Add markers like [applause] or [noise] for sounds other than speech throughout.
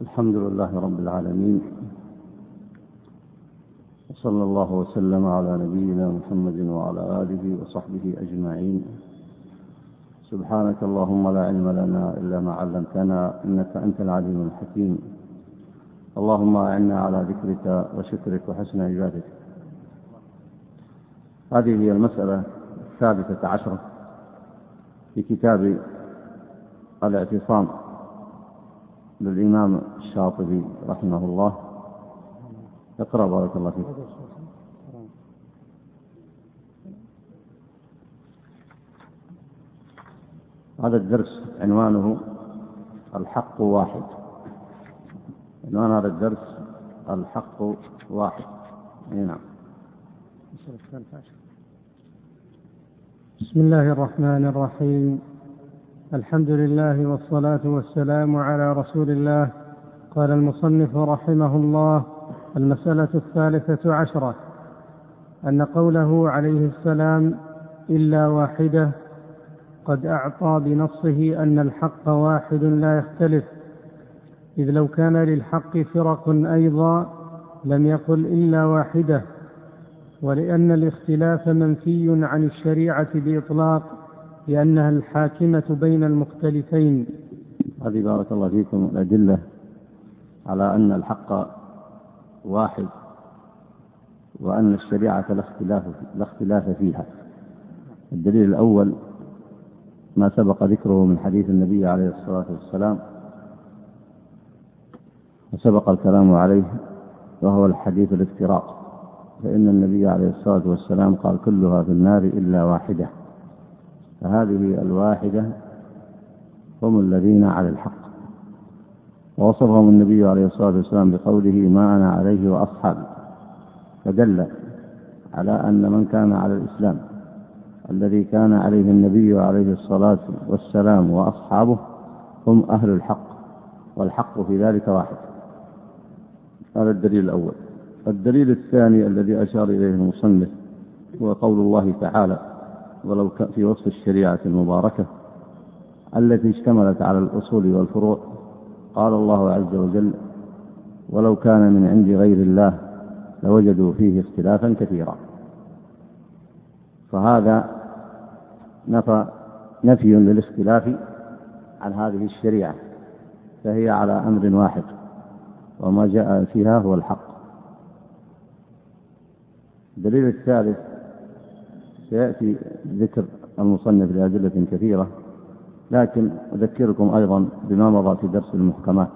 الحمد لله رب العالمين وصلى الله وسلم على نبينا محمد وعلى آله وصحبه أجمعين. سبحانك اللهم لا علم لنا إلا ما علمتنا إنك أنت العليم الحكيم. اللهم أعنا على ذكرك وشكرك وحسن عبادتك. هذه هي المسألة الثالثه عشرة في كتاب الاعتصام. للإمام الشاطبي رحمه الله. اقرأ بارك الله فيك. هذا الدرس عنوانه الحق واحد. عنوان هذا الدرس الحق واحد. اي نعم. بسم الله الرحمن الرحيم. الحمد لله والصلاة والسلام على رسول الله. قال المصنف رحمه الله المسألة الثالثة عشرة. أن قوله عليه السلام إلا واحدة قد أعطى بنصه أن الحق واحد لا يختلف. إذ لو كان للحق فرق أيضا لم يقل إلا واحدة ولأن الاختلاف منفي عن الشريعة بإطلاق. لأنها الحاكمة بين المختلفين. هذه بارك الله فيكم الأدلة على أن الحق واحد وأن الشريعة لا اختلاف لا اختلاف فيها. الدليل الأول ما سبق ذكره من حديث النبي عليه الصلاة والسلام وسبق الكلام عليه وهو الحديث الافتراق. فإن النبي عليه الصلاة والسلام قال كلها في النار إلا واحدة. فهذه الواحدة هم الذين على الحق. ووصفهم النبي عليه الصلاة والسلام بقوله ما أنا عليه وأصحابي فدل على أن من كان على الإسلام الذي كان عليه النبي عليه الصلاة والسلام وأصحابه هم أهل الحق والحق في ذلك واحد. هذا الدليل الأول. الدليل الثاني الذي أشار إليه المصنف هو قول الله تعالى ولو في وصف الشريعة المباركة التي اشتملت على الأصول والفروع قال الله عز وجل ولو كان من عند غير الله لوجدوا فيه اختلافا كثيرا. فهذا نفى نفي للاختلاف عن هذه الشريعة فهي على أمر واحد وما جاء فيها هو الحق. الدليل الثالث سيأتي ذكر المصنف لأدلة كثيرة لكن أذكركم أيضا بما مضى في درس المحكمات.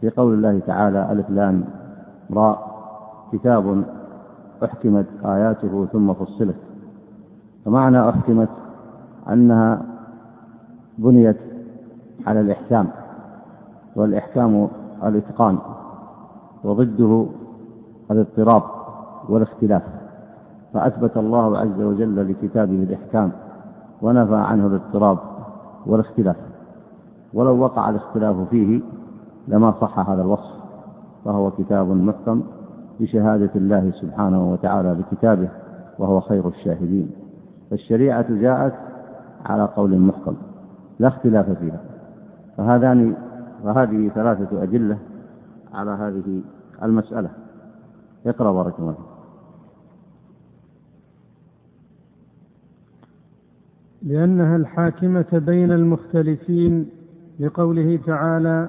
في قول الله تعالى ألف لام راء كتاب أحكمت آياته ثم فصلت. فمعنى أحكمت أنها بنيت على الإحكام والإحكام الإتقان وضده الاضطراب والاختلاف. فأثبت الله عز وجل لكتابه الإحكام ونفى عنه الاضطراب والاختلاف. ولو وقع الاختلاف فيه لما صح هذا الوصف فهو كتاب محكم بشهادة الله سبحانه وتعالى بكتابه وهو خير الشاهدين. فالشريعة جاءت على قول محكم لا اختلاف فيها. فهذان فهذه ثلاثة أدلة على هذه المسألة. اقرأ بارك الله لأنها الحاكمة بين المختلفين لقوله تعالى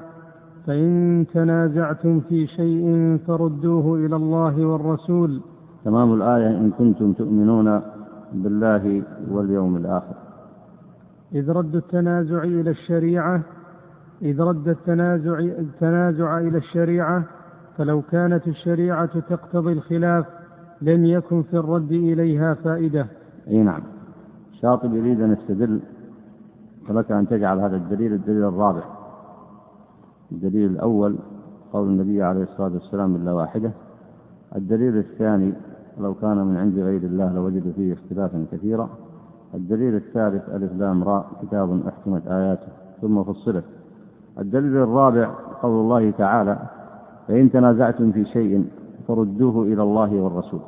فإن تنازعتم في شيء فردوه إلى الله والرسول. تمام الآية إن كنتم تؤمنون بالله واليوم الآخر. إذ رد التنازع إلى الشريعة إذ رد التنازع التنازع إلى الشريعة فلو كانت الشريعة تقتضي الخلاف لم يكن في الرد إليها فائدة. أي نعم. الشاطبي يريد أن يستدل فلك أن تجعل هذا الدليل الدليل الرابع. الدليل الأول قول النبي عليه الصلاة والسلام إلا واحدة. الدليل الثاني لو كان من عند غير الله لوجد فيه اختلافا كثيرا. الدليل الثالث ألف لام راء كتاب أحكمت آياته ثم فصلت. الدليل الرابع قول الله تعالى فإن تنازعتم في شيء فردوه إلى الله والرسول.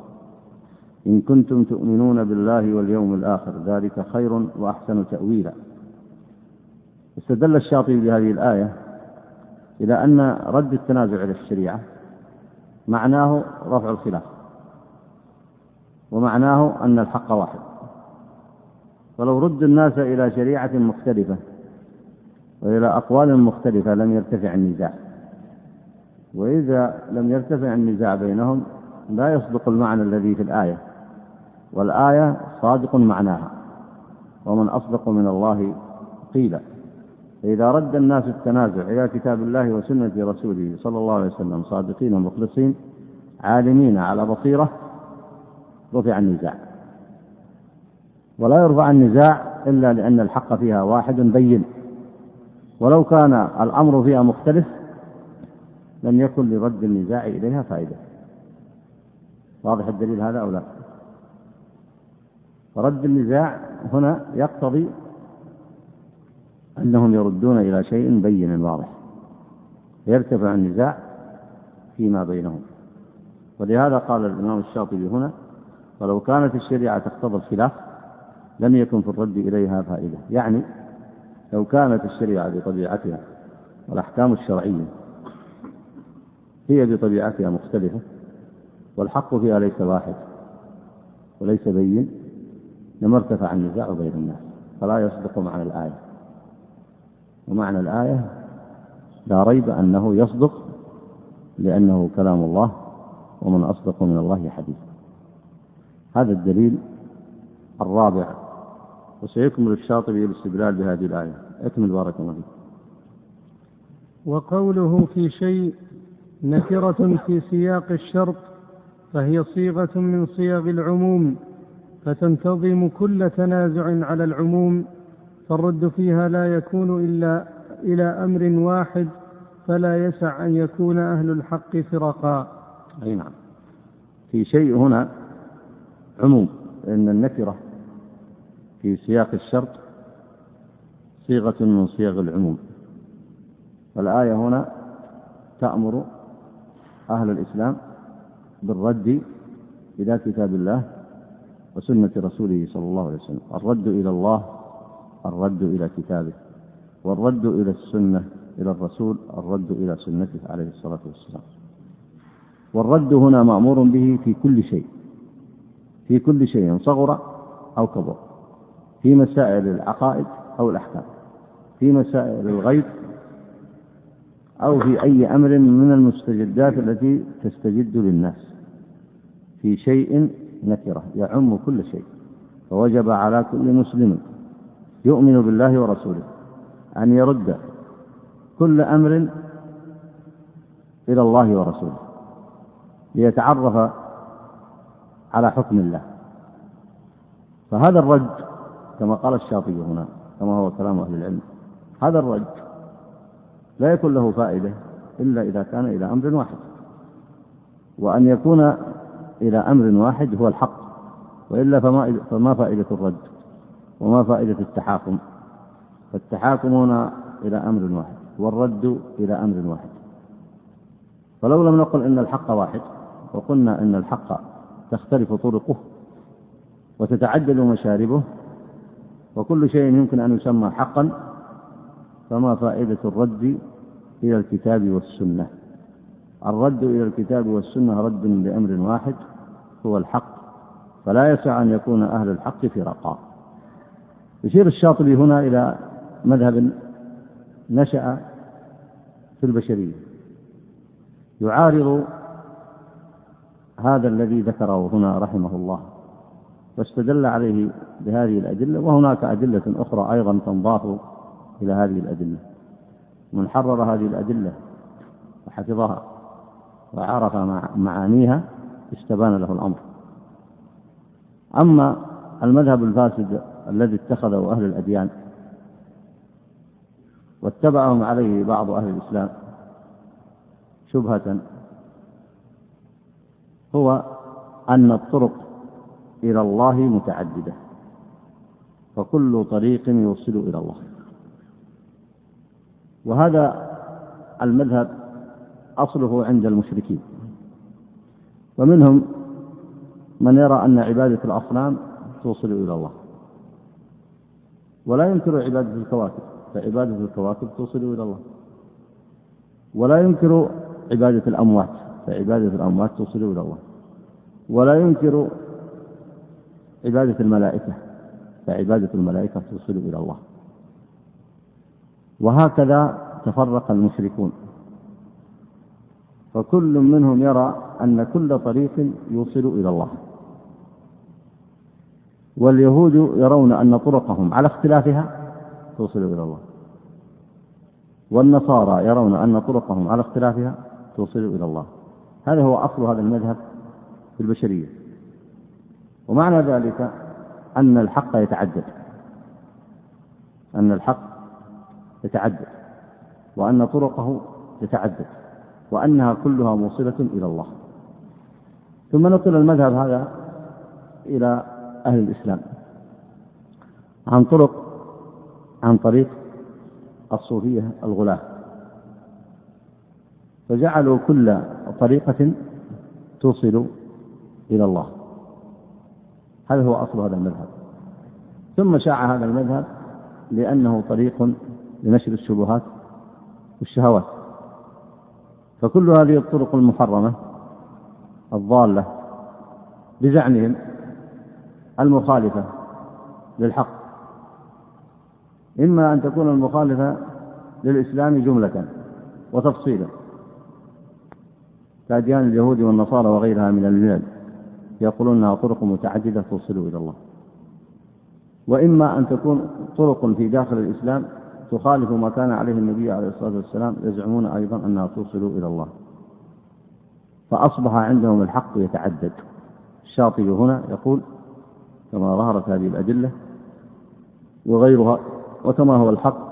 إن كنتم تؤمنون بالله واليوم الآخر ذلك خير وأحسن تأويلا. استدل الشاطبي بهذه الآية إلى أن رد التنازع إلى الشريعة معناه رفع الخلاف ومعناه أن الحق واحد. فلو رد الناس إلى شريعة مختلفة وإلى أقوال مختلفة لم يرتفع النزاع. وإذا لم يرتفع النزاع بينهم لا يصدق المعنى الذي في الآية. والآية صادق معناها ومن أصدق من الله قيلا فإذا رد الناس التنازع إلى كتاب الله وسنة رسوله صلى الله عليه وسلم صادقين مخلصين عالمين على بصيرة رفع النزاع. ولا يرفع النزاع إلا لأن الحق فيها واحد بين. ولو كان الأمر فيها مختلف لم يكن لرد النزاع إليها فائدة. واضح الدليل هذا أو لا؟ فرد النزاع هنا يقتضي أنهم يردون إلى شيء بين واضح يرتفع النزاع فيما بينهم. ولهذا قال الإمام الشاطبي هنا ولو كانت الشريعة تقتضي الخلاف لم يكن في الرد إليها فائدة. يعني لو كانت الشريعة بطبيعتها والأحكام الشرعية هي بطبيعتها مختلفة والحق فيها ليس واحد وليس بين لما ارتفع النزاع بين الناس. فلا يصدق معنى الآية. ومعنى الآية لا ريب أنه يصدق لأنه كلام الله ومن أصدق من الله حديثا هذا الدليل الرابع. وسيكمل الشاطبي الاستدلال بهذه الآية. أكمل بارك الله فيك. وقوله في شيء نكرة في سياق الشرط فهي صيغة من صيغ العموم. فتنتظم كل تنازع على العموم فالرد فيها لا يكون إلا إلى أمر واحد فلا يسع أن يكون أهل الحق فرقا. أي نعم. في شيء هنا عموم لأن النكرة في سياق الشرط صيغة من صيغ العموم. والآية هنا تأمر أهل الإسلام بالرد إلى كتاب الله وسنة رسوله صلى الله عليه وسلم. الرد إلى الله الرد إلى كتابه. والرد إلى السنة إلى الرسول الرد إلى سنته عليه الصلاة والسلام. والرد هنا مأمور به في كل شيء. في كل شيء صغر أو كبر. في مسائل العقائد أو الأحكام. في مسائل الغيب أو في أي أمر من المستجدات التي تستجد للناس. في شيء نكرة يعم كل شيء. فوجب على كل مسلم يؤمن بالله ورسوله أن يرد كل أمر إلى الله ورسوله ليتعرف على حكم الله. فهذا الرد كما قال الشاطبي هنا كما هو كلام أهل العلم هذا الرد لا يكون له فائدة إلا إذا كان إلى أمر واحد وأن يكون إلى أمر واحد هو الحق وإلا فما, فما فائدة الرد وما فائدة التحاكم. فالتحاكم هنا إلى أمر واحد والرد إلى أمر واحد. فلو لم نقل إن الحق واحد وقلنا إن الحق تختلف طرقه وتتعدد مشاربه وكل شيء يمكن أن يسمى حقا فما فائدة الرد إلى الكتاب والسنة. الرد إلى الكتاب والسنة رد لأمر واحد هو الحق فلا يسع أن يكون أهل الحق فرقا يشير الشاطبي هنا إلى مذهب نشأ في البشرية. يعارض هذا الذي ذكره هنا رحمه الله واستدل عليه بهذه الأدلة وهناك أدلة أخرى أيضا تنضاف إلى هذه الأدلة. من حرر هذه الأدلة وحفظها وعرف معانيها استبان له الأمر. أما المذهب الفاسد الذي اتخذه أهل الأديان واتبعهم عليه بعض أهل الإسلام شبهة هو أن الطرق إلى الله متعددة فكل طريق يوصل إلى الله. وهذا المذهب أصله عند المشركين. ومنهم من يرى أن عبادة الأصنام توصل إلى الله. ولا ينكر عبادة الكواكب فعبادة الكواكب توصل إلى الله. ولا ينكر عبادة الأموات فعبادة الأموات توصل إلى الله. ولا ينكر عبادة الملائكة فعبادة الملائكة توصل إلى الله. وهكذا تفرق المشركون. فكل منهم يرى أن كل طريق يوصل إلى الله. واليهود يرون أن طرقهم على اختلافها توصل إلى الله. والنصارى يرون أن طرقهم على اختلافها توصل إلى الله. هذا هو أصل هذا المذهب في البشرية. ومعنى ذلك أن الحق يتعدد. أن الحق يتعدد. وأن طرقه تتعدد. وأنها كلها موصلة إلى الله. ثم نقل المذهب هذا إلى أهل الإسلام عن طرق عن طريق الصوفية الغلاة. فجعلوا كل طريقة توصل إلى الله. هذا هو أصل هذا المذهب. ثم شاع هذا المذهب لأنه طريق لنشر الشبهات والشهوات. فكل هذه الطرق المحرمة الضالة بزعمهم المخالفة للحق. إما أن تكون المخالفة للإسلام جملة وتفصيلا كأديان اليهود والنصارى وغيرها من الملل يقولون أنها طرق متعددة توصل إلى الله. وإما أن تكون طرق في داخل الإسلام تخالف ما كان عليه النبي عليه الصلاة والسلام يزعمون أيضا أنها توصل إلى الله. فأصبح عندهم الحق يتعدد. الشاطبي هنا يقول كما ظهرت هذه الأدلة وغيرها وكما هو الحق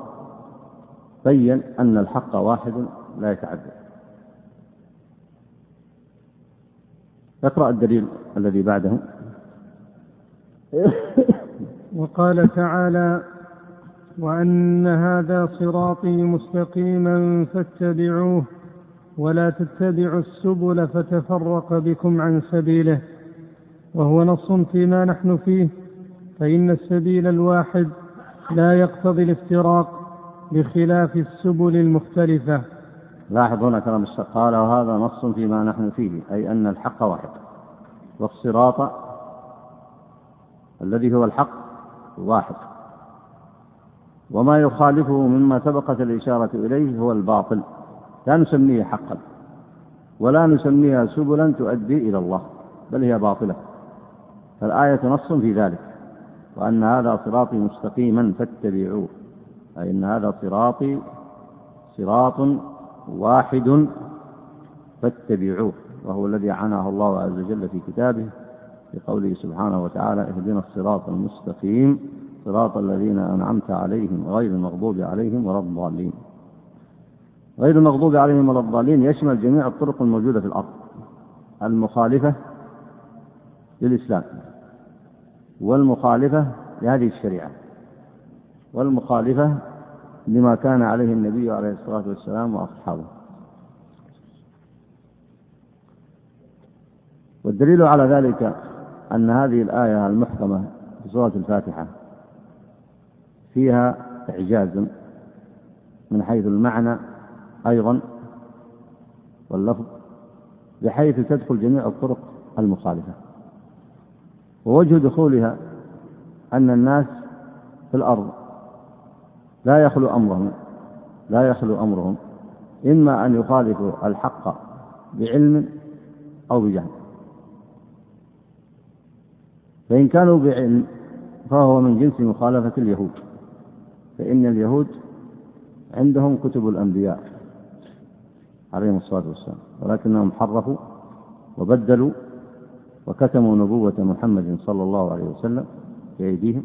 بين أن الحق واحد لا يتعدد. اقرأ الدليل الذي بعده. وقال تعالى وأن هذا صراطي مستقيما فاتبعوه. ولا تتبعوا السبل فتفرق بكم عن سبيله. وهو نص فيما نحن فيه. فإن السبيل الواحد لا يقتضي الافتراق بخلاف السبل المختلفة. لاحظ هنا كلام الشيخ. قال وهذا نص فيما نحن فيه أي أن الحق واحد. والصراط الذي هو الحق واحد. وما يخالفه مما سبقت الإشارة إليه هو الباطل. لا نسميه حقا ولا نسميها سبلا تؤدي إلى الله بل هي باطلة. فالآية نص في ذلك وأن هذا صراطي مستقيما فاتبعوه أي أن هذا صراطي صراط واحد فاتبعوه وهو الذي عناه الله عز وجل في كتابه في قوله سبحانه وتعالى اهدنا الصراط المستقيم صراط الذين أنعمت عليهم غير المغضوب عليهم ولا الضالين. غير المغضوب عليهم ولا الضالين يشمل جميع الطرق الموجودة في الأرض. المخالفة للإسلام. والمخالفة لهذه الشريعة. والمخالفة لما كان عليه النبي عليه الصلاة والسلام وأصحابه. والدليل على ذلك أن هذه الآية المحكمة في سورة الفاتحة فيها إعجاز من حيث المعنى أيضا واللفظ بحيث تدخل جميع الطرق المخالفة. ووجه دخولها أن الناس في الأرض لا يخلو أمرهم لا يخلو أمرهم إما أن يخالفوا الحق بعلم أو بجهل. فإن كانوا بعلم فهو من جنس مخالفة اليهود فإن اليهود عندهم كتب الأنبياء. عليهم الصلاة والسلام. ولكنهم حرفوا وبدلوا وكتموا نبوة محمد صلى الله عليه وسلم بأيديهم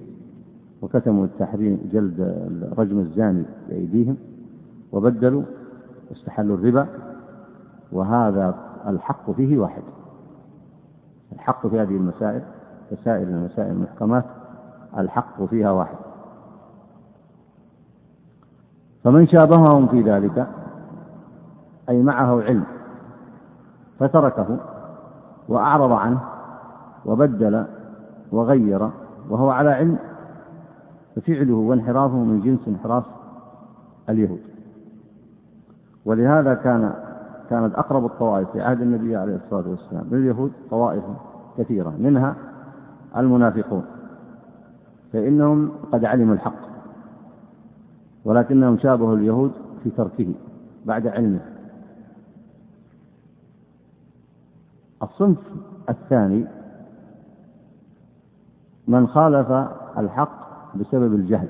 وكتموا التحريم جلد رجم الزاني بأيديهم وبدلوا واستحلوا الربا وهذا الحق فيه واحد. الحق في هذه المسائل كسائر المسائل المحكمات الحق فيها واحد. فمن شابههم في ذلك أي معه علم. فتركه وأعرض عنه وبدل وغير وهو على علم ففعله وانحرافه من جنس انحراف اليهود. ولهذا كان كانت أقرب الطوائف في عهد النبي عليه الصلاة والسلام لليهود طوائف كثيرة منها المنافقون. فإنهم قد علموا الحق ولكنهم شابهوا اليهود في تركه بعد علمه. الصنف الثاني من خالف الحق بسبب الجهل.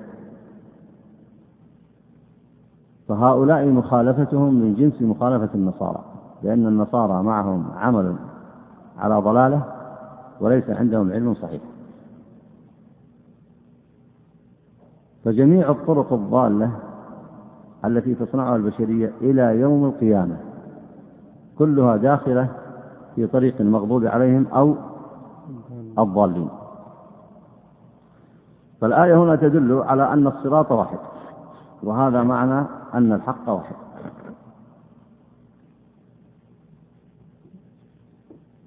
فهؤلاء مخالفتهم من جنس مخالفة النصارى لأن النصارى معهم عمل على ضلالة وليس عندهم علم صحيح. فجميع الطرق الضالة التي تصنعها البشرية إلى يوم القيامة كلها داخلة في طريق المغضوب عليهم أو الضالين. فالآية هنا تدل على أن الصراط واحد وهذا معنى أن الحق واحد.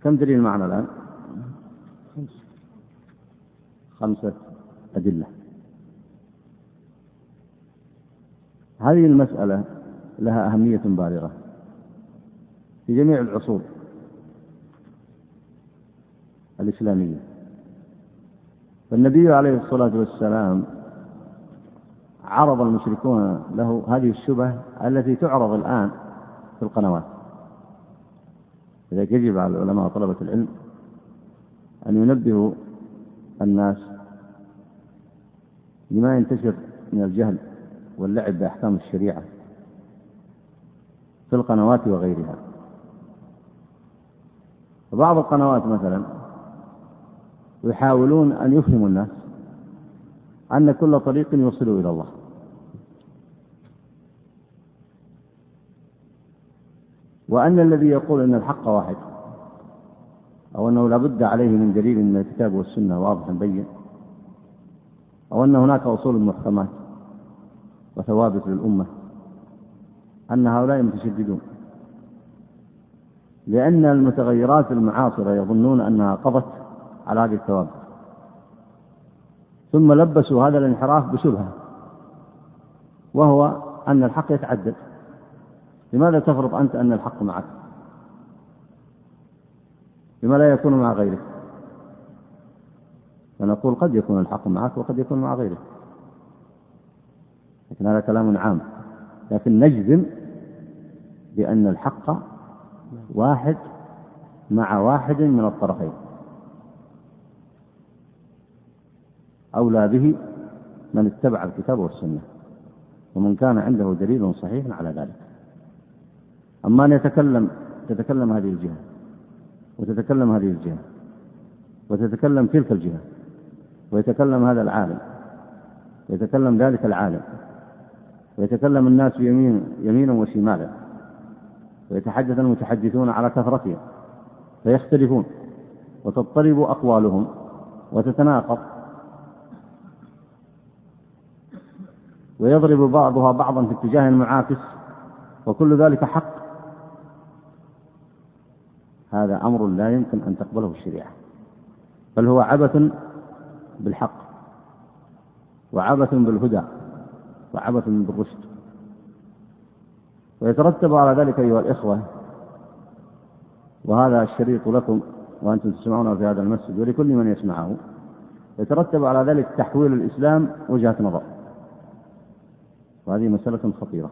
كم دليل معنا الآن؟ خمسة أدلة. هذه المسألة لها أهمية بالغة في جميع العصور. الإسلامية. فالنبي عليه الصلاة والسلام عرض المشركون له هذه الشبه التي تعرض الآن في القنوات. لذلك يجب على العلماء وطلبة العلم أن ينبهوا الناس لما ينتشر من الجهل واللعب بأحكام الشريعة في القنوات وغيرها. فبعض القنوات مثلا يحاولون أن يفهموا الناس أن كل طريق يوصل إلى الله. وأن الذي يقول أن الحق واحد أو أنه لا بد عليه من دليل من الكتاب والسنة واضح بين أو أن هناك أصول محكمات وثوابت للأمة أن هؤلاء متشددون. لأن المتغيرات المعاصرة يظنون أنها قضت على هذه الثوابت ثم لبسوا هذا الانحراف بشبهة وهو أن الحق يتعدد. لماذا تفرض أنت أن الحق معك؟ لما لا يكون مع غيرك. فنقول قد يكون الحق معك وقد يكون مع غيرك. لكن هذا كلام عام. لكن نجزم بأن الحق واحد مع واحد من الطرفين. أولى به من اتبع الكتاب والسنة ومن كان عنده دليل صحيح على ذلك. أما أن يتكلم تتكلم هذه الجهة وتتكلم هذه الجهة وتتكلم تلك الجهة ويتكلم هذا العالم ويتكلم ذلك العالم ويتكلم الناس يمين يمينا وشمالا ويتحدث المتحدثون على كثرتهم فيختلفون وتضطرب أقوالهم وتتناقض ويضرب بعضها بعضا في اتجاه معاكس وكل ذلك حق. هذا أمر لا يمكن أن تقبله الشريعة بل هو عبث بالحق وعبث بالهدى وعبث بالرشد. ويترتب على ذلك أيها الإخوة وهذا الشريط لكم وأنتم تسمعونه في هذا المسجد ولكل من يسمعه يترتب على ذلك تحويل الإسلام وجهة نظر. وهذه مسألة خطيرة.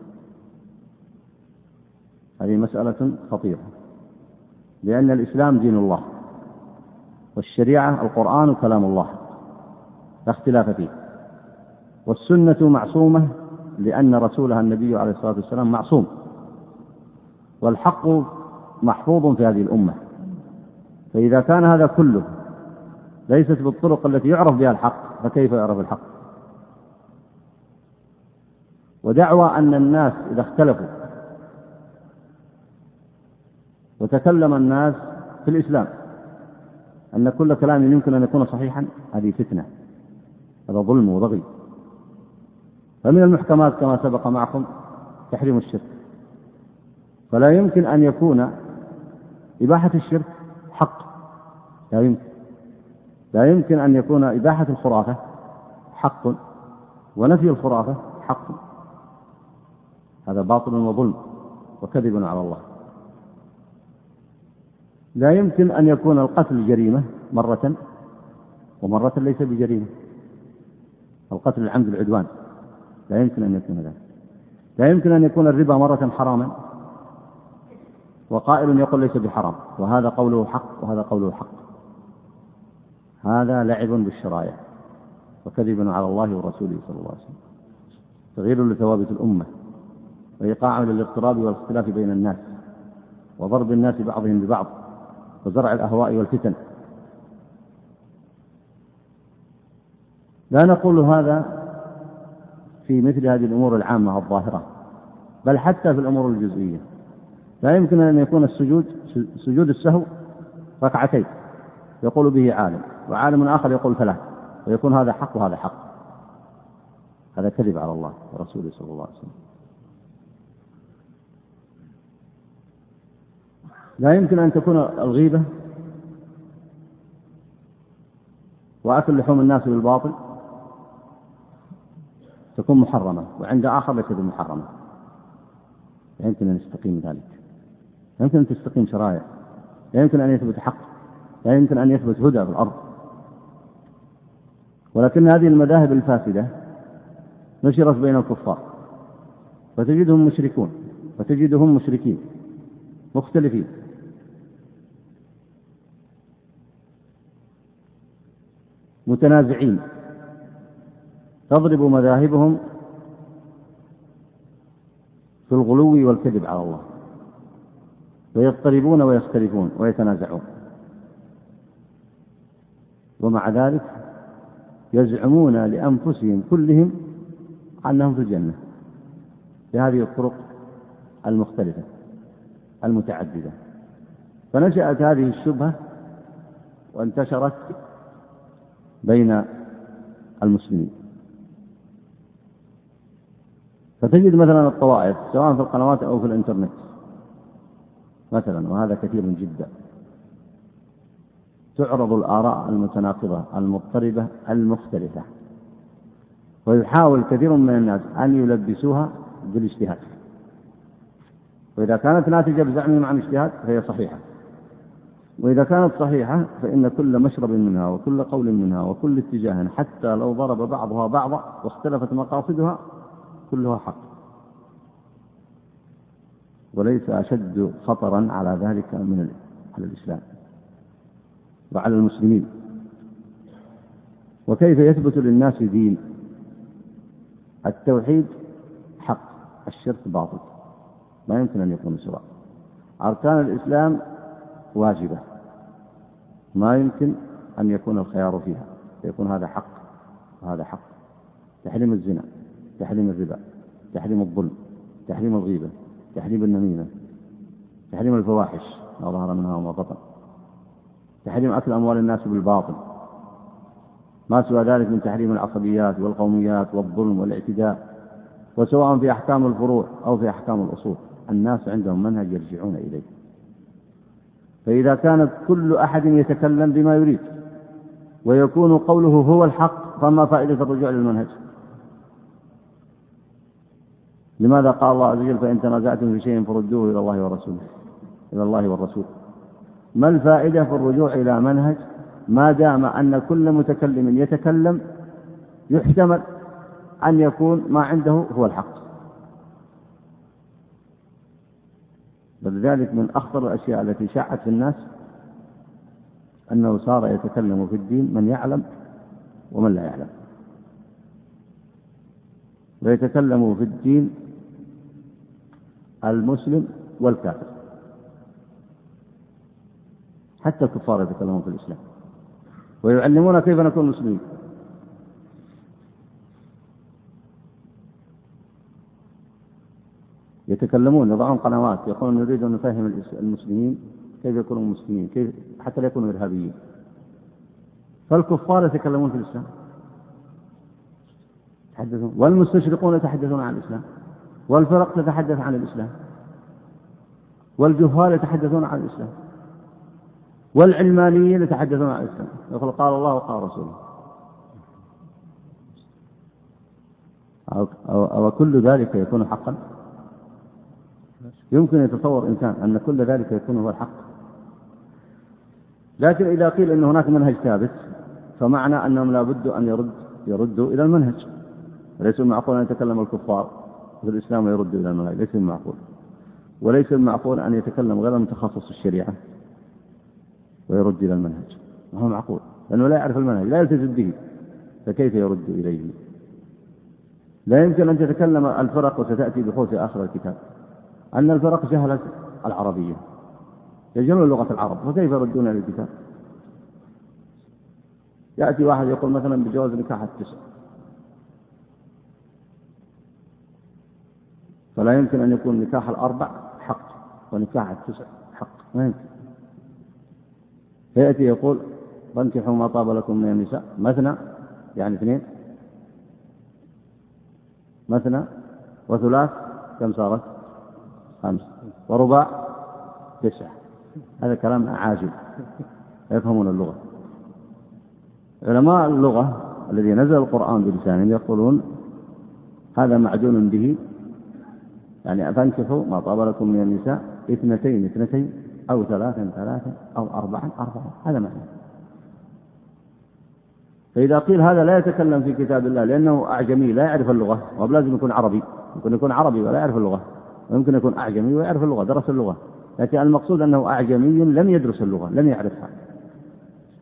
هذه مسألة خطيرة. لأن الإسلام دين الله والشريعة القرآن كلام الله لا اختلاف فيه. والسنة معصومة لأن رسولها النبي عليه الصلاة والسلام معصوم. والحق محفوظ في هذه الأمة. فإذا كان هذا كله ليست بالطرق التي يعرف بها الحق فكيف يعرف الحق؟ ودعوى أن الناس إذا اختلفوا وتكلم الناس في الإسلام أن كل كلام يمكن أن يكون صحيحا هذه فتنة هذا ظلم وبغي فمن المحكمات كما سبق معكم تحريم الشرك. فلا يمكن أن يكون إباحة الشرك حق لا يمكن. لا يمكن أن يكون إباحة الخرافة حق ونفي الخرافة حق. هذا باطل وظلم وكذب على الله. لا يمكن أن يكون القتل جريمة مرة ومرة ليس بجريمة. القتل العمد العدوان لا يمكن أن يكون ذلك. لا يمكن أن يكون الربا مرة حراما وقائل يقول ليس بحرام. وهذا قوله حق وهذا قوله حق. هذا لعب بالشرائع وكذب على الله ورسوله صلى الله عليه وسلم. تغيير لثوابت الأمة. وإيقاع للاضطراب والاختلاف بين الناس وضرب الناس بعضهم ببعض وزرع الأهواء والفتن. لا نقول هذا في مثل هذه الأمور العامة الظاهرة بل حتى في الأمور الجزئية. لا يمكن أن يكون السجود سجود السهو ركعتين يقول به عالم وعالم آخر يقول ثلاث ويكون هذا حق وهذا حق. هذا كذب على الله ورسوله صلى الله عليه وسلم. لا يمكن أن تكون الغيبة وأكل لحوم الناس بالباطل تكون محرمة وعند آخر ليست محرمة لا يمكن أن يستقيم ذلك. لا يمكن أن تستقيم شرائع. لا يمكن أن يثبت حق. لا يمكن أن يثبت هدى في الأرض. ولكن هذه المذاهب الفاسدة نشرت بين الكفار. فتجدهم مشركون. وتجدهم مشركين. مختلفين. متنازعين. تضرب مذاهبهم في الغلو والكذب على الله. ويضطربون ويختلفون ويتنازعون. ومع ذلك يزعمون لأنفسهم كلهم أنهم في الجنة. بهذه الطرق المختلفة المتعددة. فنشأت هذه الشبهة وانتشرت بين المسلمين. فتجد مثلا الطوائف سواء في القنوات أو في الإنترنت. مثلا وهذا كثير جدا. تعرض الآراء المتناقضة المضطربة المختلفة. ويحاول كثير من الناس أن يلبسوها بالاجتهاد. وإذا كانت ناتجة بزعمهم عن اجتهاد فهي صحيحة. وإذا كانت صحيحة فإن كل مشرب منها وكل قول منها وكل اتجاه حتى لو ضرب بعضها بعضا واختلفت مقاصدها كلها حق. وليس أشد خطرا على ذلك من على الإسلام وعلى المسلمين. وكيف يثبت للناس دين؟ التوحيد حق الشرك باطل. ما يمكن أن يكون سواء. أركان الإسلام واجبة. ما يمكن أن يكون الخيار فيها. يكون هذا حق وهذا حق. تحريم الزنا تحريم الربا تحريم الظلم تحريم الغيبة تحريم النميمة تحريم الفواحش ما ظهر منها وما بطن. تحريم أكل أموال الناس بالباطل. ما سوى ذلك من تحريم العصبيات والقوميات والظلم والاعتداء وسواء في أحكام الفروع أو في أحكام الأصول. الناس عندهم منهج يرجعون إليه. فإذا كانت كل أحد يتكلم بما يريد ويكون قوله هو الحق فما فائدة الرجوع للمنهج لماذا قال الله عز وجل فإن تنازعتم في شيء فردوه إلى الله ورسوله؟ إلى الله والرسول. ما الفائدة في الرجوع إلى منهج؟ ما دام أن كل متكلم يتكلم يحتمل أن يكون ما عنده هو الحق. ولذلك من أخطر الأشياء التي شاعت في الناس أنه صار يتكلم في الدين من يعلم ومن لا يعلم. ويتكلم في الدين المسلم والكافر. حتى الكفار يتكلمون في الإسلام. ويعلمون كيف نكون مسلمين. يتكلمون يضعون قنوات يقولون نريد أن نفهم المسلمين كيف يكونوا مسلمين كيف حتى لا يكونوا إرهابيين. فالكفار يتكلمون في الإسلام. يتحدثون. والمستشرقون يتحدثون عن الإسلام. والفرق تتحدث عن الإسلام. والجهال يتحدثون عن الإسلام. والعلمانيين يتحدثون عن الإسلام. يقول قال الله وقال رسوله. أو, أو, أو كل ذلك يكون حقا؟ يمكن يتصور إنسان أن كل ذلك يكون هو الحق. لكن إذا قيل أن هناك منهج ثابت فمعنى أنهم لا بد أن يرد يردوا إلى المنهج. ليس معقول أن يتكلم الكفار في الإسلام ويردوا إلى المنهج ليس معقول. وليس المعقول أن يتكلم غير متخصص الشريعة ويرد إلى المنهج. ما هو معقول؟ لأنه لا يعرف المنهج لا يلتزم به. فكيف يرد إليه؟ لا يمكن أن تتكلم الفرق وستأتي بحوث آخر الكتاب. أن الفرق جهلت العربية يجهلون لغة العرب فكيف يردون إلى الكتاب يأتي واحد يقول مثلا بجواز نكاح التسع. فلا يمكن أن يكون نكاح الأربع حق ونكاح التسع حق ما يمكن. فيأتي يقول فانكحوا ما طاب لكم من النساء مثنى يعني اثنين. مثنى وثلاث كم صارت؟ خمس ورباع تسعة. هذا كلام عاجل. يفهمون اللغة. علماء اللغة الذي نزل القرآن بلسانهم يقولون هذا معدول به. يعني فانكحوا ما طاب لكم من النساء اثنتين اثنتين أو ثلاثا ثلاثا أو أربعا أربعا. هذا معنى. فإذا قيل هذا لا يتكلم في كتاب الله لأنه أعجمي لا يعرف اللغة. ولازم يكون عربي. يمكن يكون عربي ولا يعرف اللغة. ويمكن يكون أعجمي ويعرف اللغة درس اللغة. لكن المقصود أنه أعجمي لم يدرس اللغة لم يعرفها.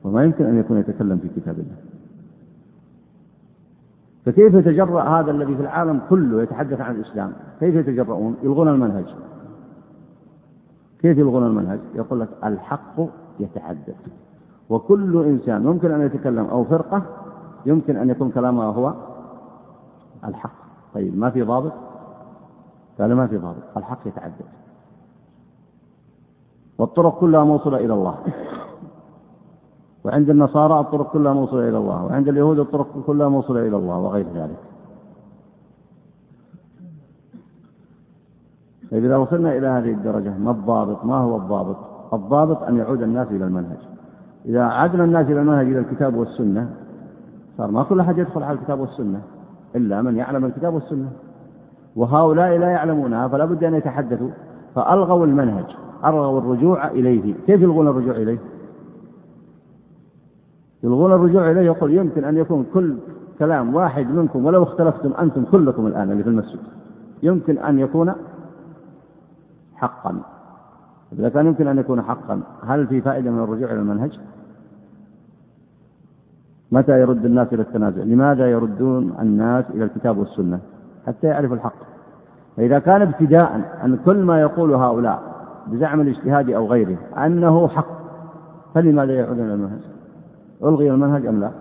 وما يمكن أن يكون يتكلم في كتاب الله. فكيف يتجرأ هذا الذي في العالم كله يتحدث عن الإسلام؟ كيف يتجرؤون؟ يلغون المنهج. كيف يلغون المنهج؟ يقول لك الحق يتحدث. وكل إنسان يمكن أن يتكلم أو فرقة يمكن أن يكون كلامها هو الحق. طيب ما في ضابط؟ قال ما في ضابط. الحق يتعدد. والطرق كلها موصلة إلى الله. وعند النصارى الطرق كلها موصلة إلى الله. وعند اليهود الطرق كلها موصلة إلى الله وغير ذلك. طيب إذا وصلنا إلى هذه الدرجة ما الضابط؟ ما هو الضابط؟ الضابط أن يعود الناس إلى المنهج. إذا عدنا الناس إلى المنهج إلى الكتاب والسنة صار ما كل أحد يدخل على الكتاب والسنة إلا من يعلم الكتاب والسنة. وهؤلاء لا يعلمونها فلا بد أن يتحدثوا فألغوا المنهج ألغوا الرجوع إليه كيف يلغون الرجوع إليه يلغون الرجوع إليه يقول يمكن أن يكون كل كلام واحد منكم ولو اختلفتم أنتم كلكم الآن اللي في المسجد يمكن أن يكون حقا إذا كان يمكن أن يكون حقا هل في فائدة من الرجوع إلى المنهج؟ متى يرد الناس إلى التنازع؟ لماذا يردون الناس إلى الكتاب والسنة؟ حتى يعرف الحق. فإذا كان ابتداء أن كل ما يقول هؤلاء بزعم الاجتهاد أو غيره أنه حق فلماذا يعودون إلى المنهج؟ ألغي المنهج أم لا؟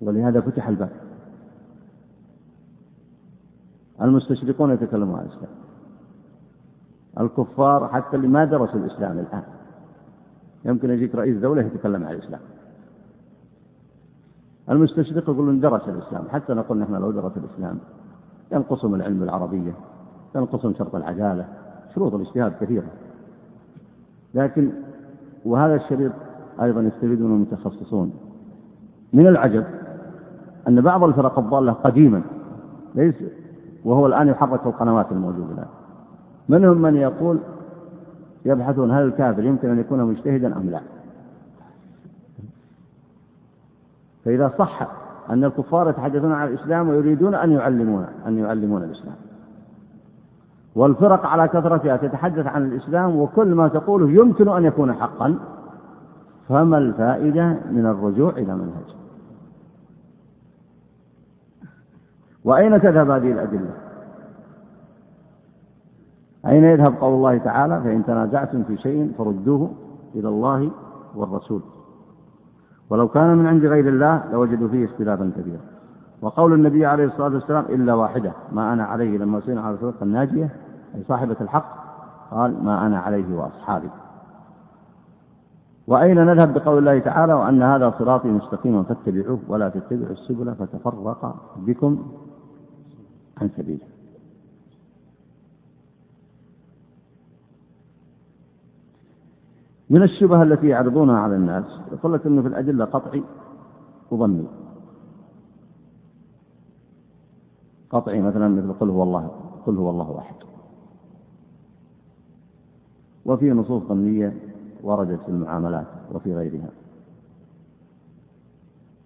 ولهذا فتح الباب. المستشرقون يتكلمون عن الإسلام. الكفار حتى اللي ما درسوا الإسلام الآن يمكن يجيك رئيس دولة يتكلم عن الإسلام المستشرق يقولون درس الإسلام حتى نقول نحن لو درس الإسلام ينقصهم العلم العربية ينقصهم شرط العدالة شروط الاجتهاد كثيرة. لكن وهذا الشريط أيضا يستفيد منه المتخصصون. من العجب أن بعض الفرق الضالة قديما ليس وهو الآن يحرك القنوات الموجودة الآن. منهم من يقول يبحثون هل الكافر يمكن أن يكون مجتهدا أم لا؟ فإذا صح أن الكفار يتحدثون عن الإسلام ويريدون أن يعلمون أن يعلمون الإسلام. والفرق على كثرتها تتحدث عن الإسلام وكل ما تقوله يمكن أن يكون حقا فما الفائدة من الرجوع إلى منهج؟ وأين تذهب هذه الأدلة؟ أين يذهب قول الله تعالى فإن تنازعتم في شيء فردوه إلى الله والرسول؟ ولو كان من عند غير الله لوجدوا فيه اختلافا كثيرا وقول النبي عليه الصلاة والسلام إلا واحدة ما أنا عليه لما سئل على الفرقة الناجية أي صاحبة الحق قال ما أنا عليه وأصحابي. وأين نذهب بقول الله تعالى وأن هذا صراطي مستقيما فاتبعوه ولا تتبعوا السبل فتفرق بكم عن سبيله. من الشبه التي يعرضونها على الناس يقول لك إنه في الأدلة قطعي وظني. قطعي مثلا مثل قل هو الله قل هو الله أحد. وفي نصوص ظنية وردت في المعاملات وفي غيرها.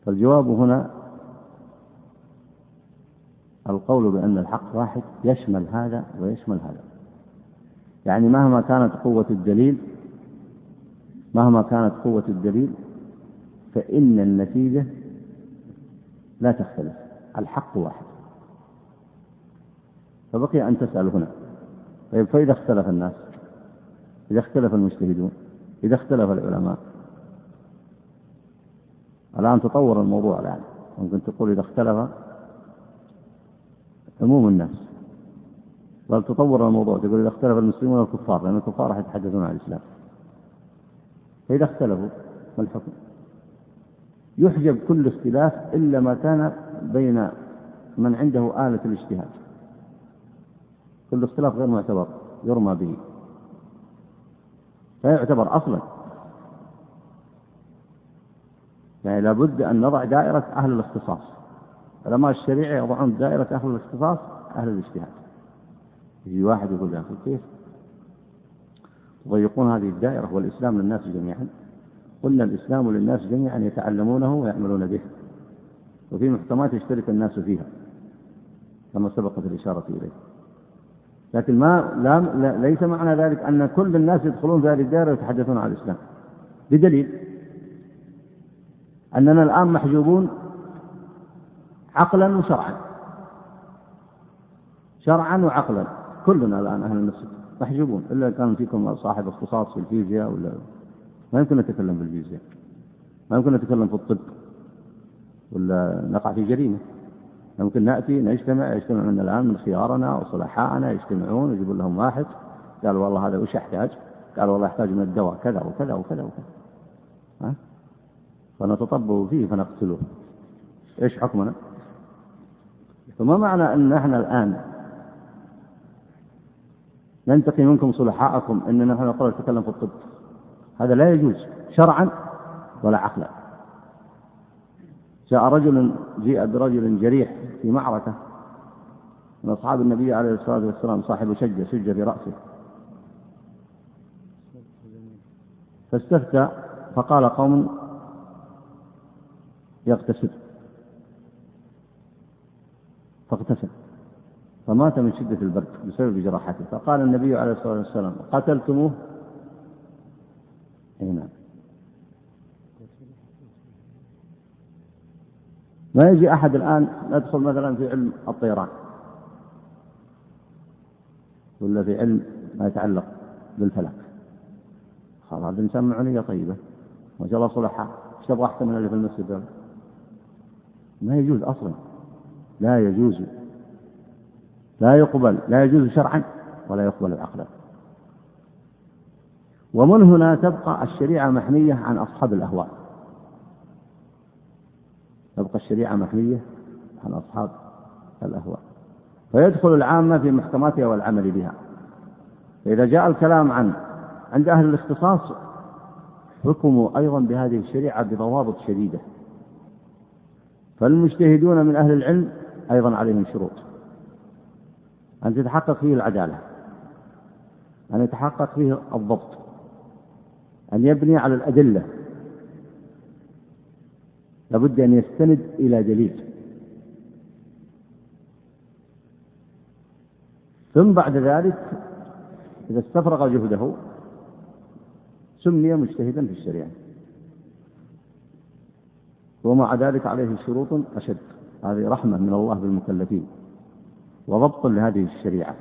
فالجواب هنا القول بأن الحق واحد يشمل هذا ويشمل هذا. يعني مهما كانت قوة الدليل مهما كانت قوة الدليل فإن النتيجة لا تختلف الحق واحد. فبقي أن تسأل هنا. طيب فإذا اختلف الناس إذا اختلف المجتهدون إذا اختلف العلماء الآن تطور الموضوع الآن. ممكن تقول إذا اختلف عموم الناس. بل تطور الموضوع تقول إذا اختلف المسلمون والكفار لأن الكفار راح يتحدثون عن الإسلام. فإذا اختلفوا ما الحكم؟ يحجب كل اختلاف إلا ما كان بين من عنده آلة الاجتهاد. كل اختلاف غير معتبر يرمى به. لا يعتبر أصلا. يعني لابد أن نضع دائرة أهل الاختصاص. علماء الشريعة يضعون دائرة أهل الاختصاص أهل الاجتهاد. يجي واحد يقول يا أخي كيف؟ تضيقون هذه الدائرة والإسلام للناس جميعا. قلنا الإسلام للناس جميعا يتعلمونه ويعملون به. وفي محكمات يشترك الناس فيها كما سبقت الإشارة إليه. لكن ما لا ليس معنى ذلك أن كل الناس يدخلون في هذه الدائرة ويتحدثون عن الإسلام. بدليل أننا الآن محجوبون عقلا وشرعا. شرعا وعقلا. كلنا الآن أهل المسجد. محجوبون إلا كان فيكم صاحب اختصاص في الفيزياء ولا ما يمكن نتكلم في الفيزياء ما يمكن نتكلم في الطب ولا نقع في جريمة ممكن نأتي نجتمع يجتمع من الآن من خيارنا وصلحاءنا يجتمعون يجيبون لهم واحد قال والله هذا وش يحتاج؟ قال والله يحتاج من الدواء كذا وكذا وكذا وكذا ها؟ فنتطبب فيه فنقتله إيش حكمنا؟ فما معنى أن إحنا الآن ننتقي منكم صلحاءكم إننا نحن نقول نتكلم في الطب. هذا لا يجوز شرعا ولا عقلا. جاء رجل جيء برجل جريح في معركة من أصحاب النبي عليه الصلاة والسلام صاحب شجة شجة في رأسه. فاستفتى فقال قوم يغتسل. فاغتسل. فمات من شدة البرد بسبب جراحته فقال النبي عليه الصلاة والسلام قتلتموه؟ اي نعم. ما يجي أحد الآن ندخل مثلا في علم الطيران ولا في علم ما يتعلق بالفلك. خلاص هذا الإنسان معنية طيبة. ما شاء الله صلحاء إيش تبغى أحسن من اللي في المسجد؟ ما يجوز أصلا. لا يجوز. لا يقبل لا يجوز شرعا ولا يقبل عقلا ومن هنا تبقى الشريعة محمية عن أصحاب الأهواء. تبقى الشريعة محمية عن أصحاب الأهواء. فيدخل العامة في محكماتها والعمل بها. فإذا جاء الكلام عن عند أهل الاختصاص حكموا أيضا بهذه الشريعة بضوابط شديدة. فالمجتهدون من أهل العلم أيضا عليهم شروط. أن تتحقق فيه العدالة أن يتحقق فيه الضبط أن يبني على الأدلة. لابد أن يستند إلى دليل. ثم بعد ذلك إذا استفرغ جهده سمي مجتهدا في الشريعة. ومع ذلك عليه شروط أشد. هذه رحمة من الله بالمكلفين. وضبط لهذه الشريعة.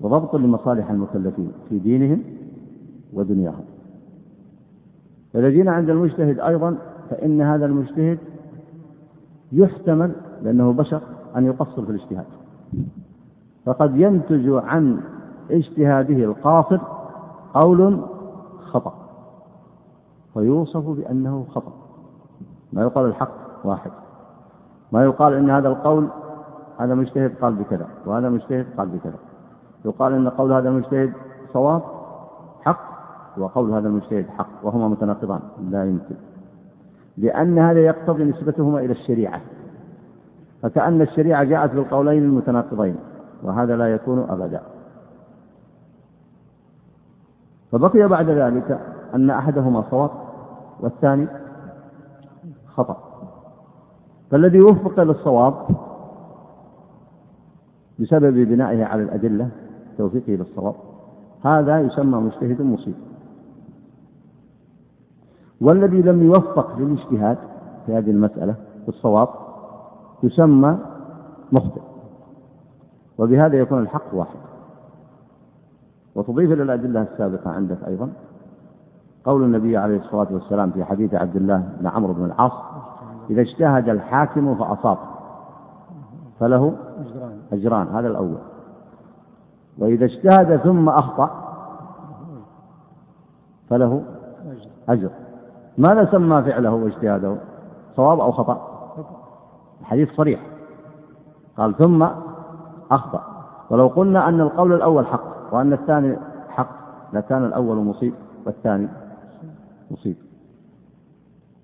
وضبط لمصالح المكلفين في دينهم ودنياهم. جينا عند المجتهد أيضا فإن هذا المجتهد يحتمل لأنه بشر أن يقصر في الاجتهاد. فقد ينتج عن اجتهاده القاصر قول خطأ فيوصف بأنه خطأ. ما يقال الحق واحد. ما يقال إن هذا القول هذا مجتهد قال بكذا وهذا مجتهد قال بكذا. يقال إن قول هذا المجتهد صواب حق وقول هذا المجتهد حق وهما متناقضان لا يمكن. لأن هذا يقتضي نسبتهما إلى الشريعة. فكأن الشريعة جاءت بالقولين المتناقضين وهذا لا يكون أبدا. فبقي بعد ذلك أن أحدهما صواب والثاني خطأ. فالذي وفق للصواب بسبب بنائه على الأدلة توفيقه للصواب هذا يسمى مجتهد مصيب. والذي لم يوفق للاجتهاد في هذه المسألة في الصواب يسمى مخطئ. وبهذا يكون الحق واحد. وتضيف إلى الأدلة السابقة عندك أيضا قول النبي عليه الصلاة والسلام في حديث عبد الله بن عمرو بن العاص إذا اجتهد الحاكم فأصاب. فله أجران. هذا الأول. وإذا اجتهد ثم أخطأ فله أجر. ماذا سمى فعله واجتهاده؟ صواب أو خطأ؟ الحديث صريح. قال ثم أخطأ. ولو قلنا أن القول الأول حق وأن الثاني حق لكان الأول مصيب والثاني مصيب.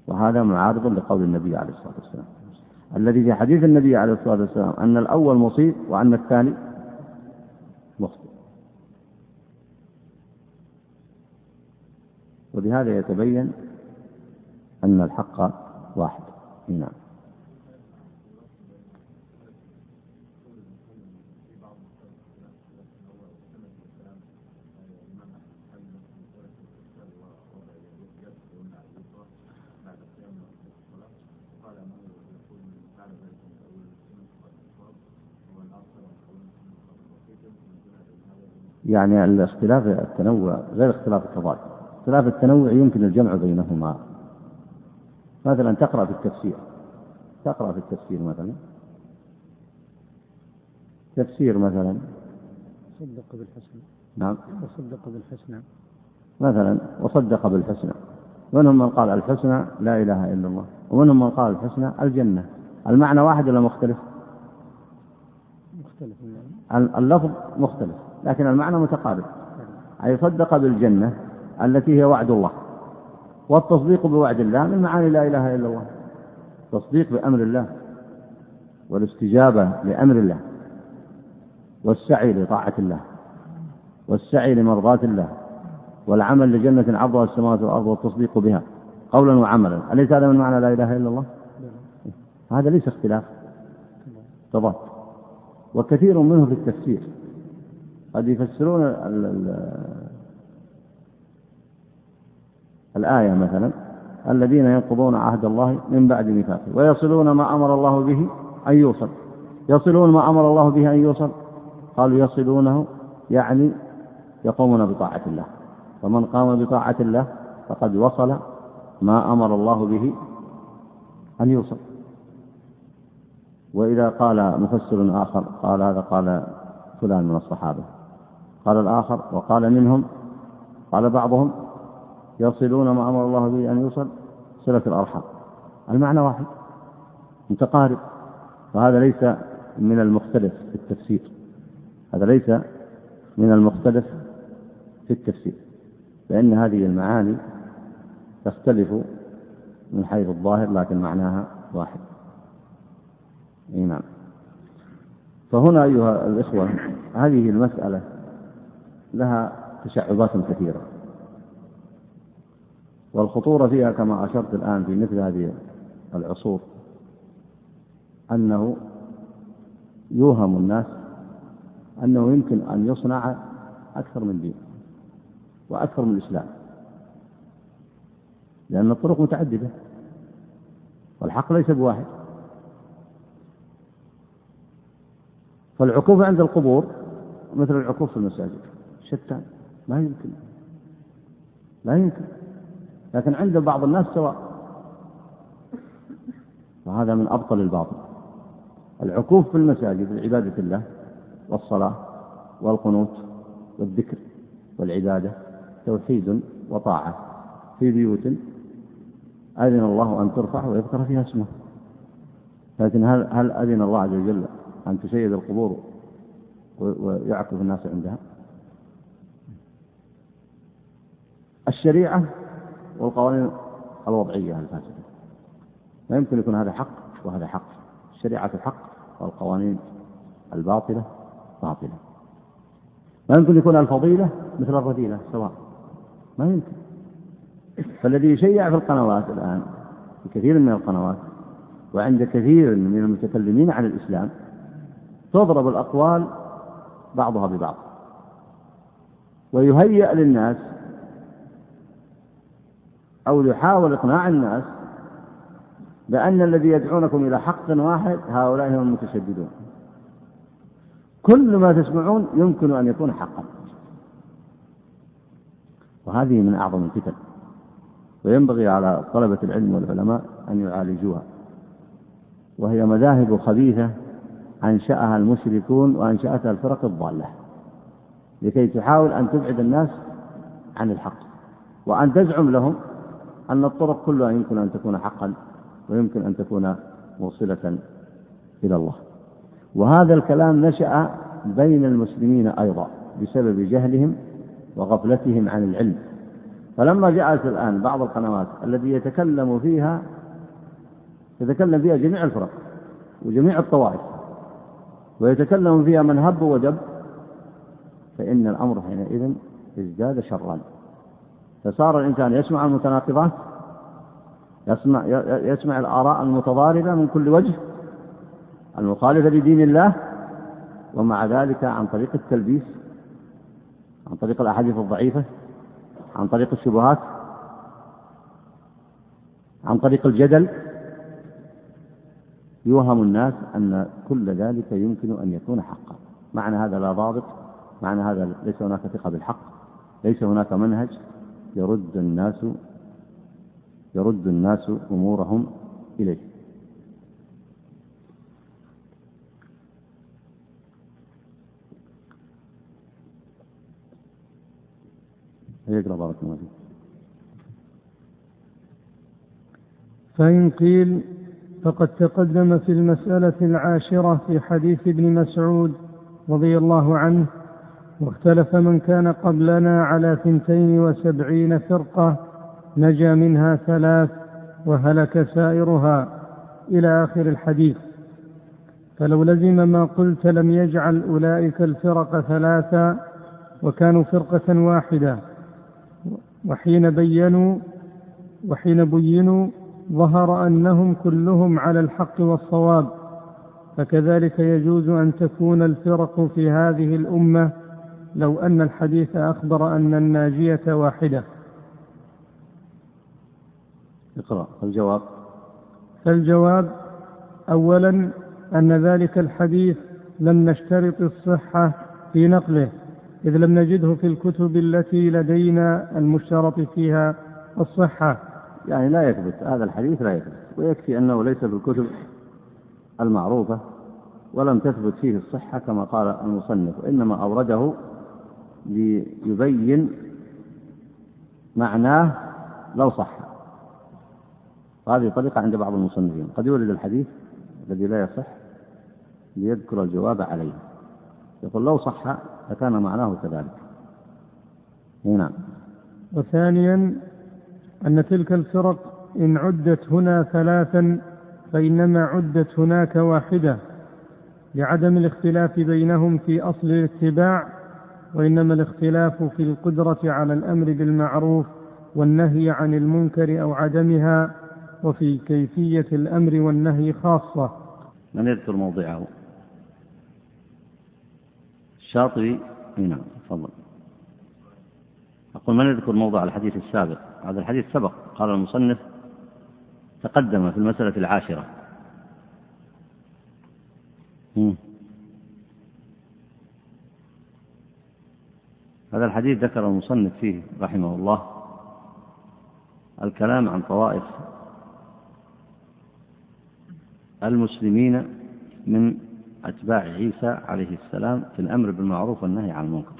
وهذا معارض لقول النبي عليه الصلاة والسلام. الذي في حديث النبي عليه الصلاة والسلام أن الأول مصيب وأن الثاني مخطئ. وبهذا يتبين أن الحق واحد. نعم. يعني الاختلاف التنوع غير اختلاف التضاد. اختلاف التنوع يمكن الجمع بينهما. مثلا تقرأ في التفسير. تقرأ في التفسير مثلا. تفسير مثلا. صدق بالحسنى. نعم. وصدق بالحسنى. مثلا وصدق بالحسنى. ومنهم من قال الحسنى لا إله إلا الله. ومنهم من قال الحسنى الجنة. المعنى واحد ولا مختلف؟ مختلف. اللفظ مختلف. لكن المعنى متقارب أي صدق بالجنة التي هي وعد الله. والتصديق بوعد الله من معاني لا إله إلا الله. تصديق بأمر الله. والاستجابة لأمر الله. والسعي لطاعة الله. والسعي لمرضاة الله. والعمل لجنة عرضها السماوات والأرض والتصديق بها. قولا وعملا. أليس هذا من معنى لا إله إلا الله؟ هذا ليس اختلاف. تضاد. وكثير منه في التفسير. قد يفسرون الآية مثلا الذين ينقضون عهد الله من بعد ميثاقه ويصلون ما أمر الله به أن يوصل. يصلون ما أمر الله به أن يوصل؟ قالوا يصلونه يعني يقومون بطاعة الله. فمن قام بطاعة الله فقد وصل ما أمر الله به أن يوصل. وإذا قال مفسر آخر قال هذا قال فلان من الصحابة. قال الآخر وقال منهم قال بعضهم يصلون ما أمر الله به أن يوصل صلة الأرحام. المعنى واحد متقارب. وهذا ليس من المختلف في التفسير. هذا ليس من المختلف في التفسير. لأن هذه المعاني تختلف من حيث الظاهر لكن معناها واحد. إي نعم. فهنا أيها الإخوة هذه المسألة لها تشعبات كثيرة. والخطورة فيها كما أشرت الآن في مثل هذه العصور أنه يوهم الناس أنه يمكن أن يصنع أكثر من دين وأكثر من الإسلام لأن الطرق متعددة والحق ليس بواحد. فالعكوف عند القبور مثل العكوف في المساجد. شتان. ما يمكن. لا يمكن. لكن عند بعض الناس سواء. وهذا من أبطل الباطل. العكوف في المساجد لعبادة الله والصلاة والقنوت والذكر والعبادة توحيد وطاعة. في بيوت أذن الله أن ترفع ويذكر فيها اسمه. لكن هل هل أذن الله عز وجل أن تشيد القبور ويعكف الناس عندها؟ الشريعة والقوانين الوضعية الفاسدة. لا يمكن يكون هذا حق وهذا حق. الشريعة الحق والقوانين الباطلة باطلة. ما يمكن يكون الفضيلة مثل الرذيلة سواء. ما يمكن. فالذي يشيع في القنوات الآن في كثير من القنوات وعند كثير من المتكلمين عن الإسلام تضرب الأقوال بعضها ببعض. ويهيأ للناس أو يحاول إقناع الناس بأن الذي يدعونكم إلى حق واحد هؤلاء هم المتشددون. كل ما تسمعون يمكن أن يكون حقا. وهذه من أعظم الفتن. وينبغي على طلبة العلم والعلماء أن يعالجوها. وهي مذاهب خبيثة أنشأها المشركون وأنشأتها الفرق الضالة. لكي تحاول أن تبعد الناس عن الحق. وأن تزعم لهم أن الطرق كلها يمكن أن تكون حقا ويمكن أن تكون موصلة إلى الله. وهذا الكلام نشأ بين المسلمين أيضا بسبب جهلهم وغفلتهم عن العلم. فلما جاءت الآن بعض القنوات التي يتكلم فيها يتكلم فيها جميع الفرق وجميع الطوائف ويتكلم فيها من هب ودب فإن الأمر حينئذ ازداد شرا. فصار الإنسان يسمع المتناقضات يسمع يسمع الآراء المتضاربة من كل وجه المخالفة لدين الله ومع ذلك عن طريق التلبيس عن طريق الأحاديث الضعيفة عن طريق الشبهات عن طريق الجدل. يوهم الناس أن كل ذلك يمكن أن يكون حقا. معنى هذا لا ضابط معنى هذا ليس هناك ثقة بالحق ليس هناك منهج. يرد الناس يرد الناس أمورهم إليه. يقرأ بارك الله فيك. فإن قيل فقد تقدم في المسألة العاشرة في حديث ابن مسعود رضي الله عنه واختلف من كان قبلنا على ثنتين وسبعين فرقة نجا منها ثلاث وهلك سائرها إلى آخر الحديث. فلو لزم ما قلت لم يجعل أولئك الفرق ثلاثا وكانوا فرقة واحدة. وحين بينوا وحين بينوا ظهر أنهم كلهم على الحق والصواب. فكذلك يجوز أن تكون الفرق في هذه الأمة لو أن الحديث أخبر أن الناجية واحدة. اقرأ الجواب؟ فالجواب اولا أن ذلك الحديث لم نشترط الصحة في نقله إذ لم نجده في الكتب التي لدينا المشترط فيها الصحة. يعني لا يثبت هذا الحديث لا يثبت ويكفي أنه ليس في الكتب المعروفة ولم تثبت فيه الصحة كما قال المصنف وإنما أورده ليبين معناه لو صح. هذه طريقة عند بعض المصنفين. قد يورد الحديث الذي لا يصح ليذكر الجواب عليه. يقول لو صح فكان معناه كذلك. نعم. وثانيا أن تلك الفرق إن عدت هنا ثلاثا فإنما عدت هناك واحدة لعدم الاختلاف بينهم في أصل الاتباع وإنما الاختلاف في القدرة على الأمر بالمعروف والنهي عن المنكر أو عدمها وفي كيفية الأمر والنهي خاصة. من يذكر موضعه؟ الشاطبي؟ نعم تفضل. أقول من يذكر موضع الحديث السابق؟ هذا الحديث سبق. قال المصنف تقدم في المسألة العاشرة. هذا الحديث ذكر المصنف فيه رحمه الله الكلام عن طوائف المسلمين من أتباع عيسى عليه السلام في الأمر بالمعروف والنهي عن المنكر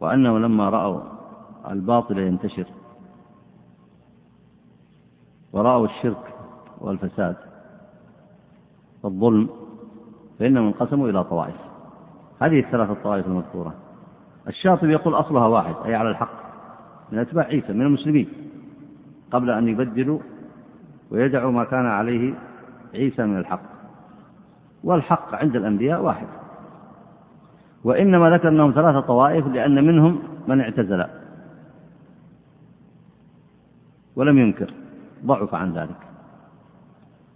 وأنه لما رأوا الباطل ينتشر ورأوا الشرك والفساد والظلم فإنهم انقسموا إلى طوائف. هذه الثلاث الطوائف المذكورة. الشاطبي يقول أصلها واحد أي على الحق من أتباع عيسى من المسلمين قبل أن يبدلوا ويدعوا ما كان عليه عيسى من الحق. والحق عند الأنبياء واحد. وإنما ذكرناهم ثلاثة طوائف لأن منهم من اعتزل ولم ينكر ضعف عن ذلك.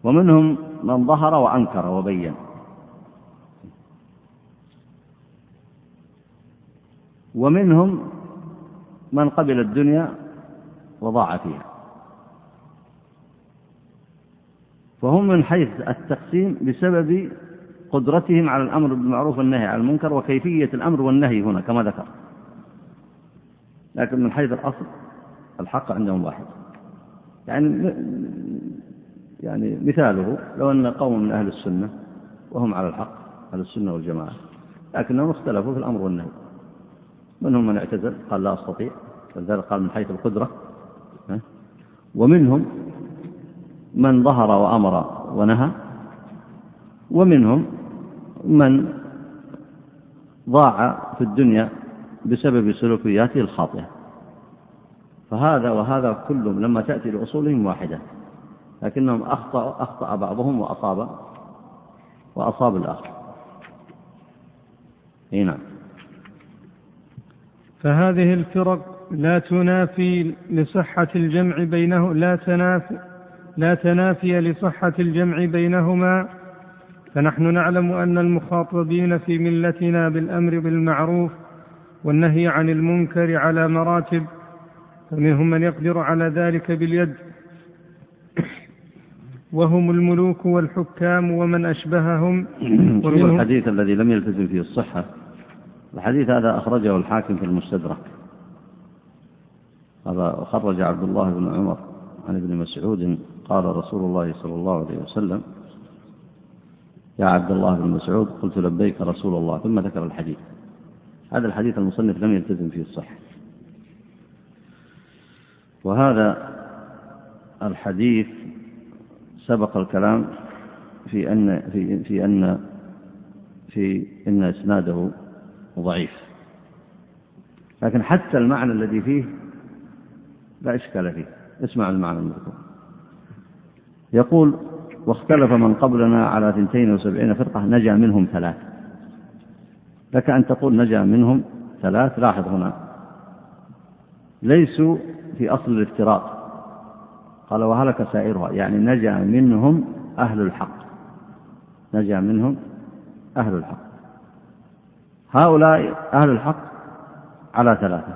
ومنهم من ظهر وأنكر وبين. ومنهم من قبل الدنيا وضاع فيها. فهم من حيث التقسيم بسبب قدرتهم على الأمر بالمعروف والنهي عن المنكر وكيفية الأمر والنهي هنا كما ذكر. لكن من حيث الأصل الحق عندهم واحد. يعني يعني مثاله لو أن قوم من أهل السنة وهم على الحق أهل السنة والجماعة لكنهم اختلفوا في الأمر والنهي. منهم من اعتزل قال لا أستطيع. ولذلك قال من حيث القدرة. ومنهم من ظهر وأمر ونهى ومنهم من ضاع في الدنيا بسبب سلوكياته الخاطئة. فهذا وهذا كلهم لما تأتي لأصولهم واحدة لكنهم أخطأ, أخطأ بعضهم وأصاب وأصاب الآخر. إي نعم. فهذه الفرق لا تنافي لصحة الجمع بينه لا تنافي لا تنافي لصحة الجمع بينهما. فنحن نعلم أن المخاطبين في ملتنا بالأمر بالمعروف والنهي عن المنكر على مراتب فمنهم من يقدر على ذلك باليد. [coughs] وهم الملوك والحكام ومن أشبههم. [coughs] ومنهم الحديث الذي لم يلتزم فيه الصحة. الحديث هذا أخرجه الحاكم في المستدرك. هذا خرج عبد الله بن عمر عن ابن مسعود قال رسول الله صلى الله عليه وسلم يا عبد الله بن مسعود قلت لبيك رسول الله ثم ذكر الحديث. هذا الحديث المصنف لم يلتزم فيه الصحة وهذا الحديث سبق الكلام في أن في في أن في أن إسناده ضعيف. لكن حتى المعنى الذي فيه لا إشكال فيه. اسمع المعنى المذكور. يقول واختلف من قبلنا على ثنتين وسبعين فرقة نجا منهم ثلاث. لك أن تقول نجا منهم ثلاث لاحظ هنا. ليسوا في أصل الافتراض قال وهلك سائرها. يعني نجا منهم أهل الحق. نجا منهم أهل الحق. هؤلاء أهل الحق على ثلاثة.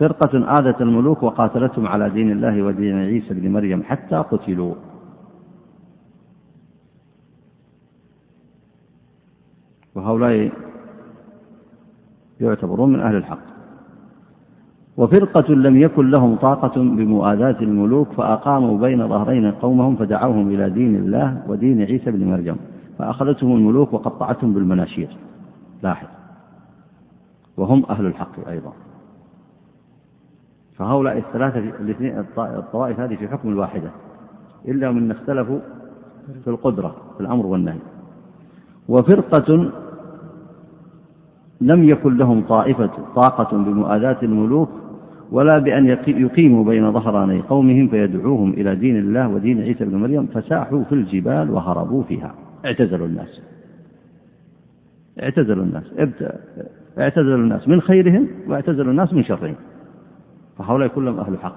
فرقة آذت الملوك وقاتلتهم على دين الله ودين عيسى بن مريم حتى قتلوا. وهؤلاء يعتبرون من أهل الحق. وفرقة لم يكن لهم طاقة بمؤاذاة الملوك فأقاموا بين ظهرين قومهم فدعوهم إلى دين الله ودين عيسى بن مريم. فأخذتهم الملوك وقطعتهم بالمناشير. لاحظ. وهم أهل الحق أيضا. فهؤلاء الثلاثة الاثنين الطوائف هذه في حكم الواحدة إلا من اختلفوا في القدرة في الأمر والنهي. وفرقة لم يكن لهم طائفة طاقة بمؤاذاة الملوك ولا بأن يقيموا بين ظهراني قومهم فيدعوهم إلى دين الله ودين عيسى بن مريم فساحوا في الجبال وهربوا فيها. اعتزلوا الناس. اعتزلوا الناس. اعتزلوا الناس من خيرهم واعتزلوا الناس من شرهم. فهؤلاء كلهم أهل حق.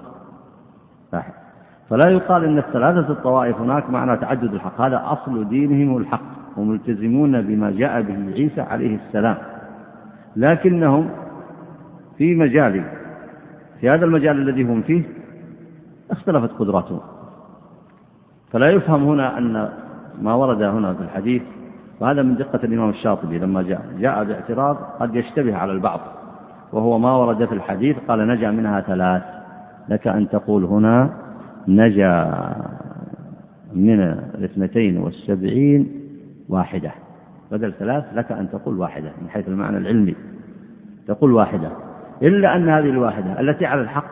فلا يقال أن الثلاثة الطوائف هناك معنى تعدد الحق. هذا أصل دينهم الحق. وملتزمون بما جاء به عيسى عليه السلام. لكنهم في مجال في هذا المجال الذي هم فيه اختلفت قدراتهم. فلا يفهم هنا أن ما ورد هنا في الحديث وهذا من دقة الإمام الشاطبي لما جاء. جاء باعتراض قد يشتبه على البعض. وهو ما ورد في الحديث قال نجا منها ثلاث. لك أن تقول هنا نجا من الاثنتين والسبعين واحدة. بدل ثلاث لك أن تقول واحدة من حيث المعنى العلمي. تقول واحدة. إلا أن هذه الواحدة التي على الحق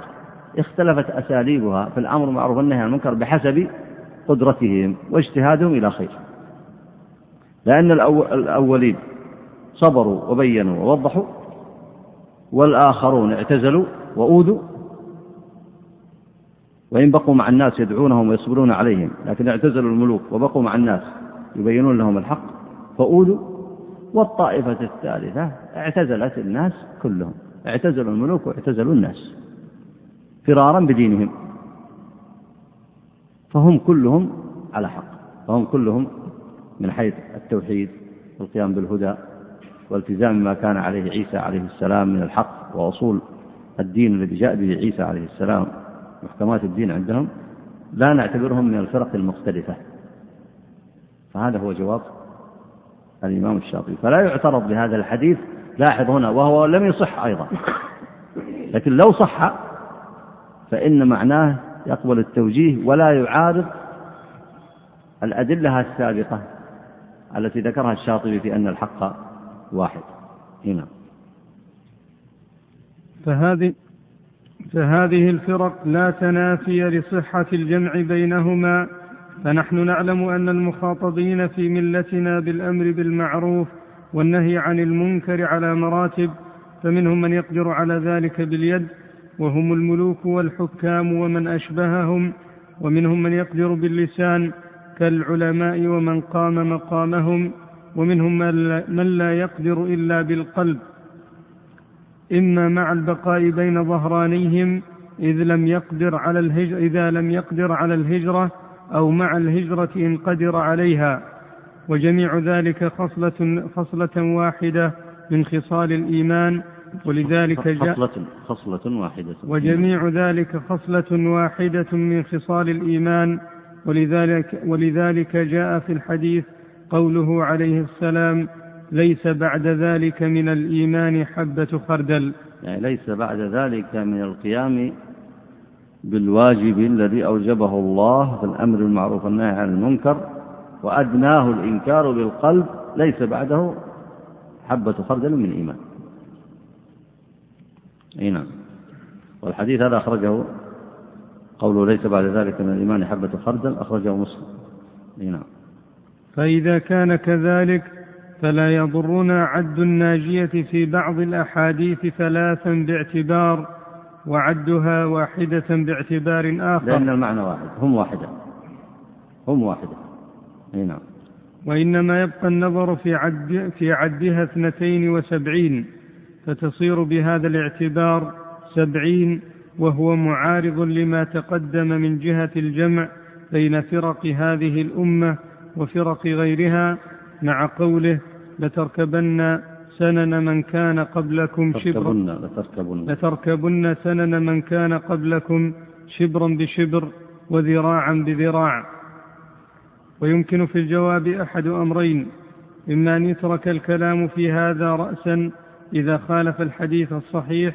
اختلفت أساليبها في الأمر بالمعروف والنهي عن المنكر بحسب قدرتهم واجتهادهم إلى خير. لأن الأولين صبروا وبينوا ووضحوا والآخرون اعتزلوا وأوذوا وإن بقوا مع الناس يدعونهم ويصبرون عليهم لكن اعتزلوا الملوك وبقوا مع الناس يبينون لهم الحق فأولوا والطائفة الثالثة اعتزلت الناس كلهم اعتزلوا الملوك واعتزلوا الناس فرارا بدينهم فهم كلهم على حق فهم كلهم من حيث التوحيد والقيام بالهدى والتزام ما كان عليه عيسى عليه السلام من الحق وأصول الدين الذي جاء به عيسى عليه السلام محكمات الدين عندهم لا نعتبرهم من الفرق المختلفة. فهذا هو جواب الإمام الشاطبي. فلا يعترض بهذا الحديث لاحظ هنا وهو لم يصح أيضا. لكن لو صح فإن معناه يقبل التوجيه ولا يعارض الأدلة السابقة. التي ذكرها الشاطبي في أن الحق واحد. هنا فهذه فهذه الفرق لا تنافي لصحة الجمع بينهما فنحن نعلم أن المخاطبين في ملتنا بالأمر بالمعروف والنهي عن المنكر على مراتب فمنهم من يقدر على ذلك باليد وهم الملوك والحكام ومن أشبههم ومنهم من يقدر باللسان كالعلماء ومن قام مقامهم ومنهم من لا يقدر إلا بالقلب. إما مع البقاء بين ظهرانيهم إذ لم يقدر على الهجر إذا لم يقدر على الهجرة أو مع الهجرة إن قدر عليها. وجميع ذلك خصلة خصلة واحدة من خصال الإيمان. ولذلك جاء خصلة خصلة واحدة وجميع ذلك خصلة واحدة من خصال الإيمان. ولذلك ولذلك جاء في الحديث قوله عليه السلام ليس بعد ذلك من الإيمان حبة خردل. يعني ليس بعد ذلك من القيام بالواجب الذي أوجبه الله في الأمر المعروف والنهي عن المنكر وأدناه الإنكار بالقلب ليس بعده حبة خردل من إيمان أي نعم. والحديث هذا أخرجه قوله ليس بعد ذلك من الإيمان حبة خردل أخرجه مسلم. نعم. فإذا كان كذلك فلا يضرنا عد الناجية في بعض الأحاديث ثلاثا باعتبار وعدها واحدة باعتبار آخر. لأن المعنى واحد هم واحدة. هم واحدة. أي نعم. وإنما يبقى النظر في عد في عدها اثنتين وسبعين فتصير بهذا الاعتبار سبعين وهو معارض لما تقدم من جهة الجمع بين فرق هذه الأمة وفرق غيرها. مع قوله لتركبن سنن من كان قبلكم شبرا. لتركبن, لتركبن. سنن من كان قبلكم شبرا بشبر وذراعا بذراع. ويمكن في الجواب أحد أمرين. إما أن يترك الكلام في هذا رأسا إذا خالف الحديث الصحيح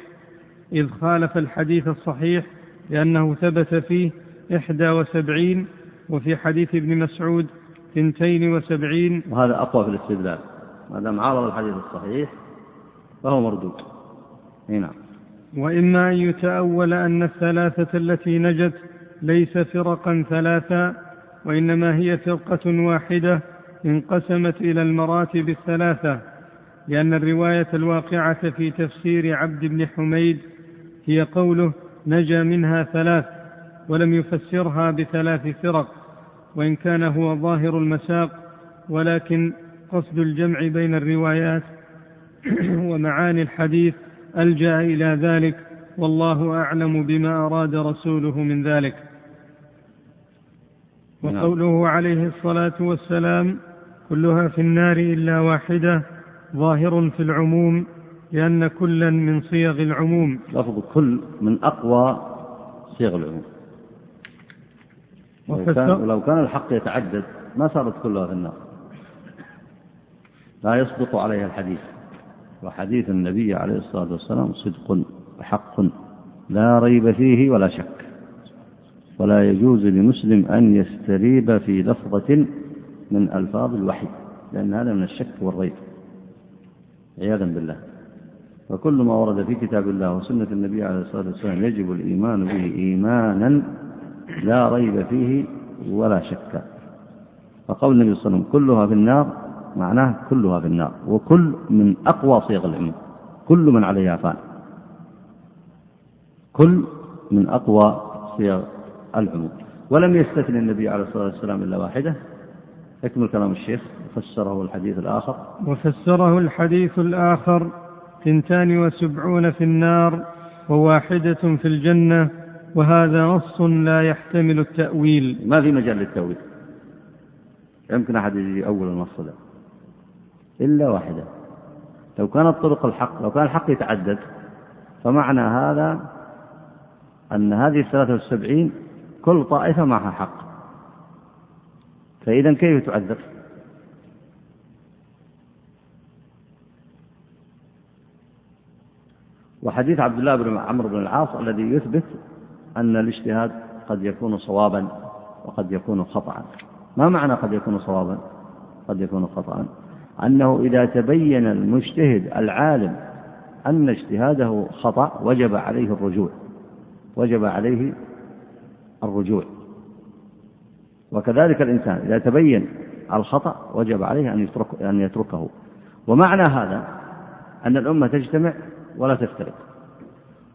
إذ خالف الحديث الصحيح لأنه ثبت فيه إحدى وسبعين وفي حديث ابن مسعود ثنتين وسبعين. وهذا أقوى في الاستدلال ما دام عارض الحديث الصحيح فهو مردود. نعم. وإما أن يتأول أن الثلاثة التي نجت ليس فرقا ثلاثا وإنما هي فرقة واحدة انقسمت إلى المراتب الثلاثة لأن الرواية الواقعة في تفسير عبد بن حميد هي قوله نجا منها ثلاث ولم يفسرها بثلاث فرق وإن كان هو ظاهر المساق ولكن قصد الجمع بين الروايات [clears throat] ومعاني الحديث ألجأ إلى ذلك والله أعلم بما أراد رسوله من ذلك. وقوله عليه الصلاة والسلام كلها في النار إلا واحدة ظاهر في العموم لأن كلا من صيغ العموم. لفظ كل من أقوى صيغ العموم. ولو كان, ولو كان الحق يتعدد ما صارت كلها في النار. لا يصدق عليها الحديث. وحديث النبي عليه الصلاة والسلام صدق وحق لا ريب فيه ولا شك. ولا يجوز لمسلم أن يستريب في لفظة من ألفاظ الوحي لأن هذا من الشك والريب. عياذا بالله. فكل ما ورد في كتاب الله وسنة النبي عليه الصلاة والسلام يجب الإيمان به إيمانا لا ريب فيه ولا شك. فقول النبي صلى الله عليه وسلم كلها في النار معناه كلها في النار وكل من أقوى صيغ العلم كل من عليها فان. كل من أقوى صيغ العموم ولم يستثني النبي عليه الصلاة والسلام إلا واحدة. اكمل كلام الشيخ فسره الحديث الآخر. وفسره الحديث الآخر. ثنتان وسبعون في النار وواحدة في الجنة وهذا نص لا يحتمل التأويل. ما في مجال للتأويل؟ يمكن أحد يجي أول النص ده. إلا واحدة. لو كانت طرق الحق لو كان الحق يتعدد فمعنى هذا أن هذه الثلاثة والسبعين كل طائفة معها حق. فإذا كيف تعذب وحديث عبد الله بن عمرو بن العاص الذي يثبت أن الاجتهاد قد يكون صوابا وقد يكون خطأ ما معنى قد يكون صوابا؟ قد يكون خطأ أنه إذا تبين المجتهد العالم أن اجتهاده خطأ وجب عليه الرجوع. وجب عليه الرجوع. وكذلك الإنسان إذا تبين الخطأ وجب عليه أن يترك أن يتركه. ومعنى هذا أن الأمة تجتمع ولا تفترق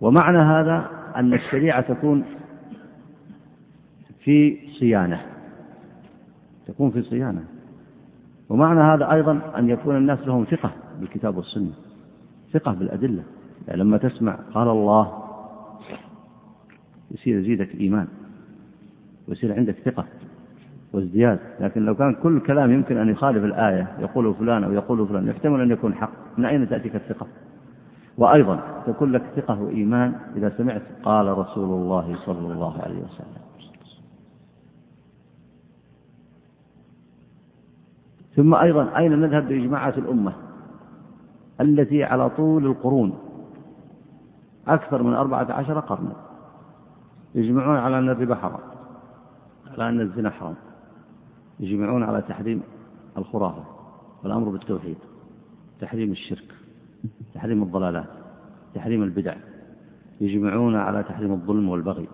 ومعنى هذا أن الشريعة تكون في صيانة. تكون في صيانة. ومعنى هذا أيضا أن يكون الناس لهم ثقة بالكتاب والسنة. ثقة بالأدلة. يعني لما تسمع قال الله يصير يزيدك إيمان. ويصير عندك ثقة وازدياد. لكن لو كان كل كلام يمكن أن يخالف الآية يقوله فلان أو يقوله فلان يحتمل أن يكون حق. من أين تأتيك الثقة؟ وأيضا تكون لك ثقة وإيمان إذا سمعت قال رسول الله صلى الله عليه وسلم. ثم أيضا أين نذهب بإجماعات الأمة؟ التي على طول القرون. أكثر من أربعة عشر قرنا. يجمعون على أن الربا حرام. على أن الزنا حرام. يجمعون على تحريم الخرافة والأمر بالتوحيد. تحريم الشرك. تحريم الضلالات تحريم البدع يجمعون على تحريم الظلم والبغي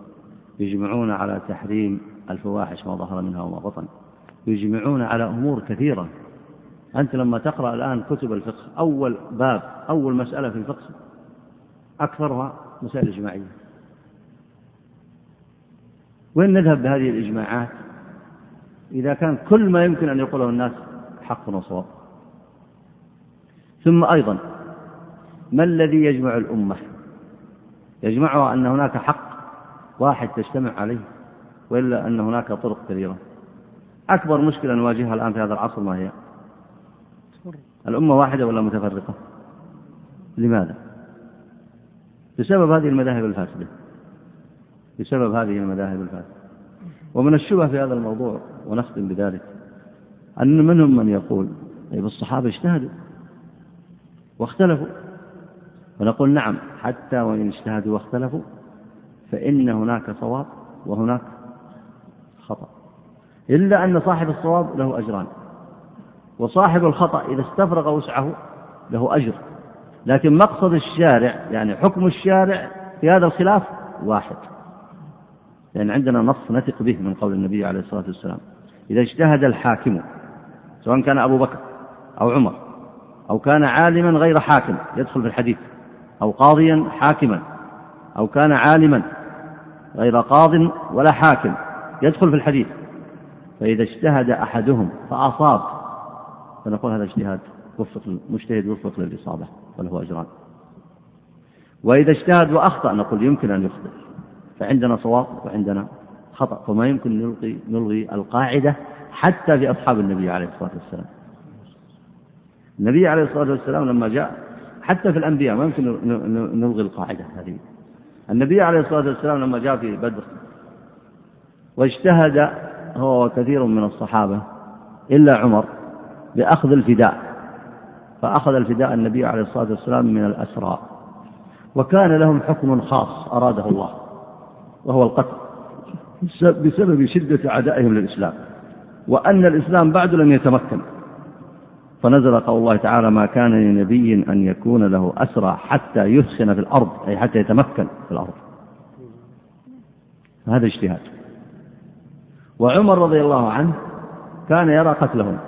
يجمعون على تحريم الفواحش ما ظهر منها وما بطن يجمعون على أمور كثيرة. أنت لما تقرأ الآن كتب الفقه أول باب أول مسألة في الفقه أكثرها مسائل إجماعية. وين نذهب بهذه الإجماعات؟ إذا كان كل ما يمكن أن يقوله الناس حق وصواب. ثم أيضا ما الذي يجمع الأمة؟ يجمعها أن هناك حق واحد تجتمع عليه وإلا أن هناك طرق كثيرة أكبر مشكلة نواجهها الآن في هذا العصر ما هي؟ الأمة واحدة ولا متفرقة؟ لماذا؟ بسبب هذه المذاهب الفاسدة. بسبب هذه المذاهب الفاسدة. ومن الشبه في هذا الموضوع ونختم بذلك أن منهم من يقول طيب الصحابة اجتهدوا واختلفوا. ونقول نعم حتى وإن اجتهدوا واختلفوا فإن هناك صواب وهناك خطأ. إلا أن صاحب الصواب له أجران وصاحب الخطأ إذا استفرغ وسعه له أجر. لكن مقصد الشارع يعني حكم الشارع في هذا الخلاف واحد. لأن عندنا نص نثق به من قول النبي عليه الصلاة والسلام. إذا اجتهد الحاكم سواء كان أبو بكر أو عمر أو كان عالما غير حاكم يدخل في الحديث. أو قاضيا حاكما أو كان عالما غير قاض ولا حاكم يدخل في الحديث. فإذا اجتهد أحدهم فأصاب. فنقول هذا اجتهاد وفق المجتهد وفق للإصابة وله أجران. وإذا اجتهد وأخطأ نقول يمكن أن يخطئ. فعندنا صواب وعندنا خطأ فما يمكن نلغي, نلغي القاعدة حتى في أصحاب النبي عليه الصلاة والسلام. النبي عليه الصلاة والسلام لما جاء حتى في الأنبياء ما يمكن نلغي القاعدة هذه. النبي عليه الصلاة والسلام لما جاء في بدر واجتهد هو وكثير من الصحابة إلا عمر بأخذ الفداء فأخذ الفداء النبي عليه الصلاة والسلام من الأسرى. وكان لهم حكم خاص أراده الله وهو القتل بسبب شدة عدائهم للإسلام وأن الإسلام بعد لم يتمكن. فنزل قول الله تعالى ما كان لنبي أن يكون له أسرى حتى يثخن في الأرض أي حتى يتمكن في الأرض. هذا اجتهاد. وعمر رضي الله عنه كان يرى قتلهم.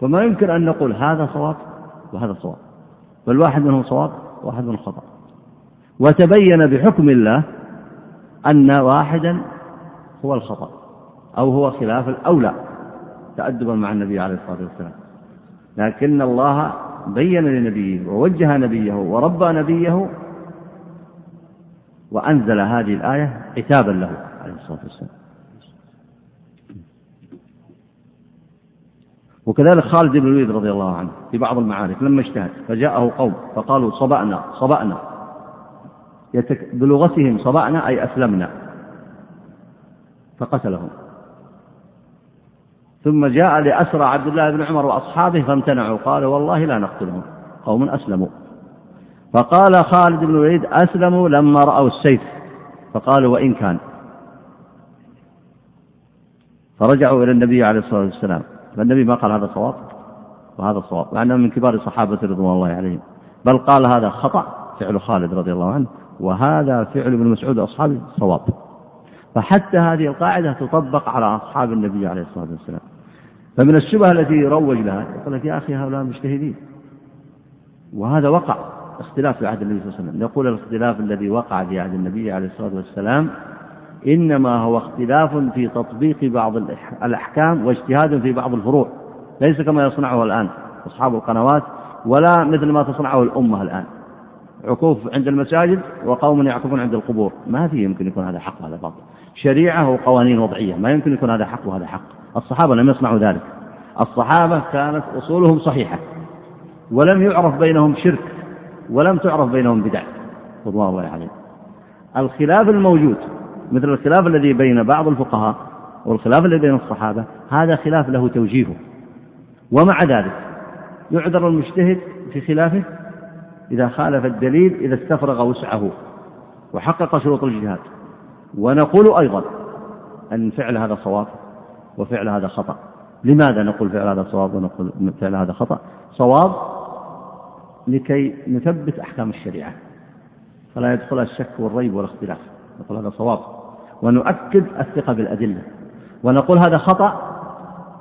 فما يمكن أن نقول هذا صواب وهذا صواب بل واحد منهم صواب واحد منهم خطأ. وتبين بحكم الله أن واحدا هو الخطأ أو هو خلاف الأولى تأدبا مع النبي عليه الصلاة والسلام. لكن الله بين لنبيه ووجه نبيه وربى نبيه وأنزل هذه الآية عتابا له عليه الصلاة والسلام. وكذلك خالد بن الوليد رضي الله عنه في بعض المعارك لما اجتهد فجاءه قوم فقالوا صبأنا صبأنا. بلغتهم صبأنا أي أسلمنا. فقتلهم. ثم جاء لأسرى عبد الله بن عمر وأصحابه فامتنعوا. قالوا والله لا نقتلهم قوم أسلموا. فقال خالد بن الوليد أسلموا لما رأوا السيف. فقالوا وإن كان. فرجعوا إلى النبي عليه الصلاة والسلام. فالنبي ما قال هذا صواب وهذا صواب مع أنه من كبار الصحابة رضوان الله عليهم. بل قال هذا خطأ فعل خالد رضي الله عنه وهذا فعل ابن مسعود وأصحابه صواب. فحتى هذه القاعدة تطبق على أصحاب النبي عليه الصلاة والسلام. فمن الشبهة التي يروج لها يقول لك يا أخي هؤلاء مجتهدين. وهذا وقع اختلاف في عهد النبي صلى الله عليه وسلم. يقول الاختلاف الذي وقع في عهد النبي عليه الصلاة والسلام إنما هو اختلاف في تطبيق بعض الأحكام واجتهاد في بعض الفروع. ليس كما يصنعه الآن أصحاب القنوات ولا مثل ما تصنعه الأمة الآن. عكوف عند المساجد وقوم يعكفون عند القبور. ما في يمكن يكون هذا حق وهذا باطل. شريعة وقوانين وضعية. ما يمكن يكون هذا حق وهذا حق. الصحابة لم يصنعوا ذلك. الصحابة كانت أصولهم صحيحة. ولم يعرف بينهم شرك. ولم تعرف بينهم بدع. رضوان الله عليهم الخلاف الموجود مثل الخلاف الذي بين بعض الفقهاء والخلاف الذي بين الصحابة هذا خلاف له توجيهه. ومع ذلك يعذر المجتهد في خلافه إذا خالف الدليل إذا استفرغ وسعه وحقق شروط الاجتهاد ونقول أيضا أن فعل هذا صواب وفعل هذا خطأ. لماذا نقول فعل هذا صواب ونقول فعل هذا خطأ؟ صواب لكي نثبت أحكام الشريعة. فلا يدخلها الشك والريب والاختلاف. نقول هذا صواب. ونؤكد الثقة بالأدلة. ونقول هذا خطأ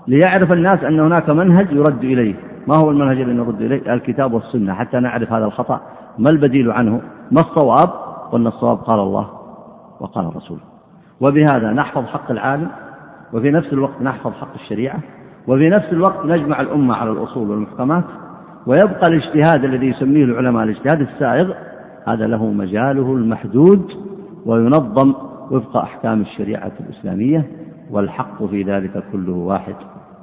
ليعرف الناس أن هناك منهج يرد إليه. ما هو المنهج الذي نرد إليه؟ الكتاب والسنة. حتى نعرف هذا الخطأ. ما البديل عنه؟ ما الصواب؟ قلنا الصواب قال الله وقال الرسول. وبهذا نحفظ حق العالم وفي نفس الوقت نحفظ حق الشريعة وفي نفس الوقت نجمع الأمة على الأصول والمحكمات ويبقى الاجتهاد الذي يسميه العلماء الاجتهاد السائغ هذا له مجاله المحدود وينظم وفق أحكام الشريعة الإسلامية والحق في ذلك كله واحد.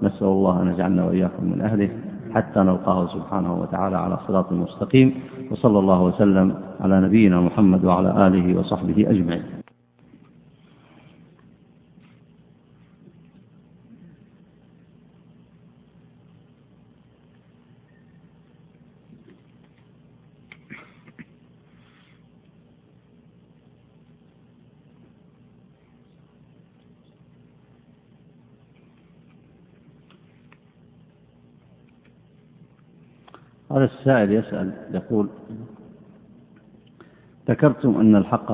نسأل الله أن يجعلنا وإياكم من أهله. حتى نلقاه سبحانه وتعالى على صراط مستقيم. وصلى الله وسلم على نبينا محمد وعلى آله وصحبه أجمعين. هذا السائل يسأل يقول ذكرتم أن الحق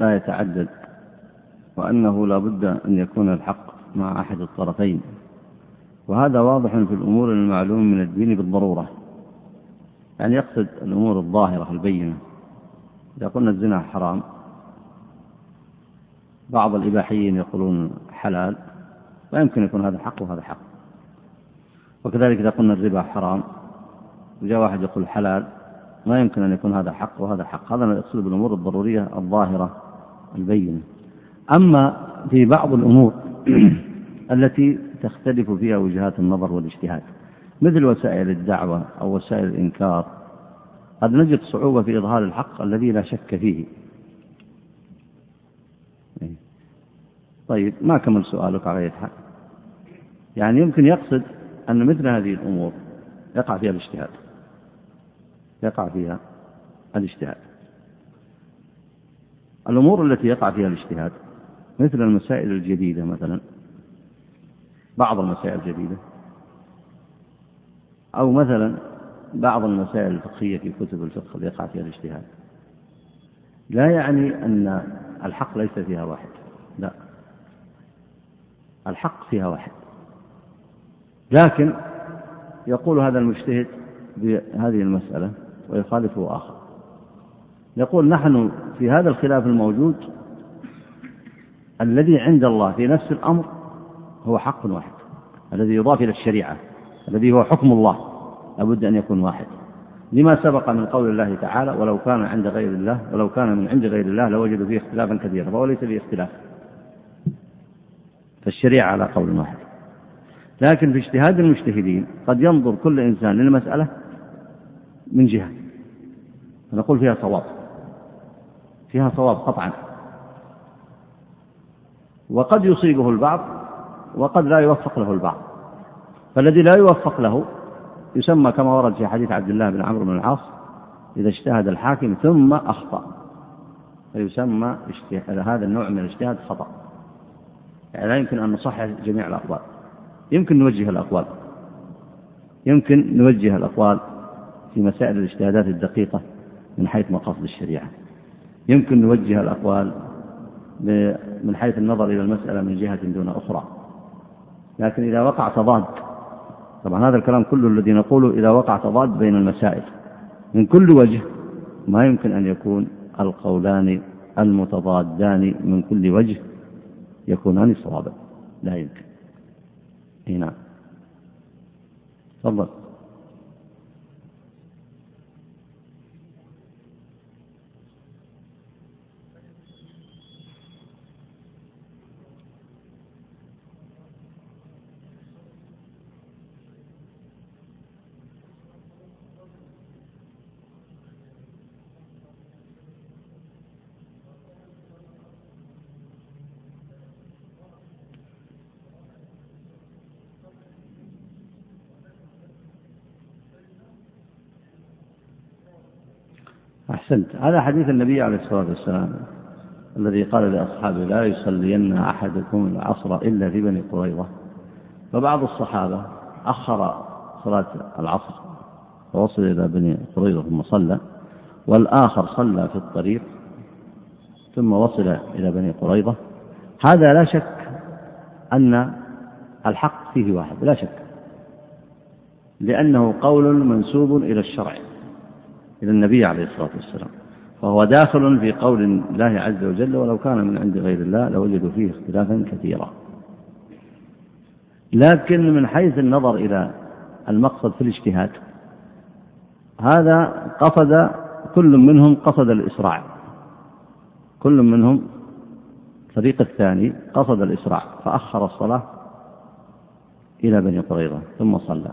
لا يتعدد وأنه لا بد أن يكون الحق مع أحد الطرفين وهذا واضح في الأمور المعلوم من الدين بالضرورة. يعني يقصد الأمور الظاهرة البينة. إذا قلنا الزنا حرام بعض الإباحيين يقولون حلال ويمكن يكون هذا حق وهذا حق. وكذلك إذا قلنا الربا حرام وجاء واحد يقول حلال ما يمكن أن يكون هذا حق وهذا حق. هذا يقصد بالأمور الضرورية الظاهرة البينة. أما في بعض الأمور [clears throat] التي تختلف فيها وجهات النظر والاجتهاد مثل وسائل الدعوة أو وسائل الإنكار قد نجد صعوبة في إظهار الحق الذي لا شك فيه. طيب ما كمل سؤالك على حق يعني يمكن يقصد أن مثل هذه الأمور يقع فيها الاجتهاد. يقع فيها الاجتهاد. الأمور التي يقع فيها الاجتهاد مثل المسائل الجديدة مثلا بعض المسائل الجديدة أو مثلا بعض المسائل الفقهية في كتب الفقه يقع فيها الاجتهاد. لا يعني أن الحق ليس فيها واحد لا. الحق فيها واحد. لكن يقول هذا المجتهد بهذه المسألة ويخالفه آخر. يقول نحن في هذا الخلاف الموجود الذي عند الله في نفس الأمر هو حق واحد الذي يضاف إلى الشريعة الذي هو حكم الله لابد أن يكون واحد. لما سبق من قول الله تعالى ولو كان عند غير الله ولو كان من عند غير الله لوجدوا فيه اختلافا كثيرا فهو ليس فيه اختلاف. فالشريعة على قول واحد. لكن في اجتهاد المجتهدين قد ينظر كل إنسان للمسألة من جهة. فنقول فيها صواب. فيها صواب قطعا. وقد يصيبه البعض وقد لا يوفق له البعض. فالذي لا يوفق له يسمى كما ورد في حديث عبد الله بن عمرو بن العاص إذا اجتهد الحاكم ثم أخطأ. فيسمى هذا النوع من الاجتهاد خطأ. يعني لا يمكن أن نصحح جميع الأقوال. يمكن نوجه الأقوال. يمكن نوجه الأقوال في مسائل الاجتهادات الدقيقة. من حيث مقاصد الشريعة. يمكن نوجه الأقوال من حيث النظر إلى المسألة من جهة دون أخرى. لكن إذا وقع تضاد طبعا هذا الكلام كله الذي نقوله إذا وقع تضاد بين المسائل. من كل وجه ما يمكن أن يكون القولان المتضادان من كل وجه يكونان صوابا. لا يمكن. هنا نعم. تفضل. أحسنت. هذا حديث النبي عليه الصلاة والسلام الذي قال لأصحابه لا يصلين أحدكم العصر إلا في بني قريظة. فبعض الصحابة أخر صلاة العصر فوصل إلى بني قريظة ثم صلى والآخر صلى في الطريق ثم وصل إلى بني قريظة. هذا لا شك أن الحق فيه واحد لا شك لأنه قول منسوب إلى الشرع. إلى النبي عليه الصلاة والسلام. فهو داخل في قول الله عز وجل ولو كان من عند غير الله لوجدوا فيه اختلافا كثيرا. لكن من حيث النظر إلى المقصد في الاجتهاد هذا قصد كل منهم قصد الإسراع. كل منهم الفريق الثاني قصد الإسراع فأخر الصلاة إلى بني قريظة ثم صلى.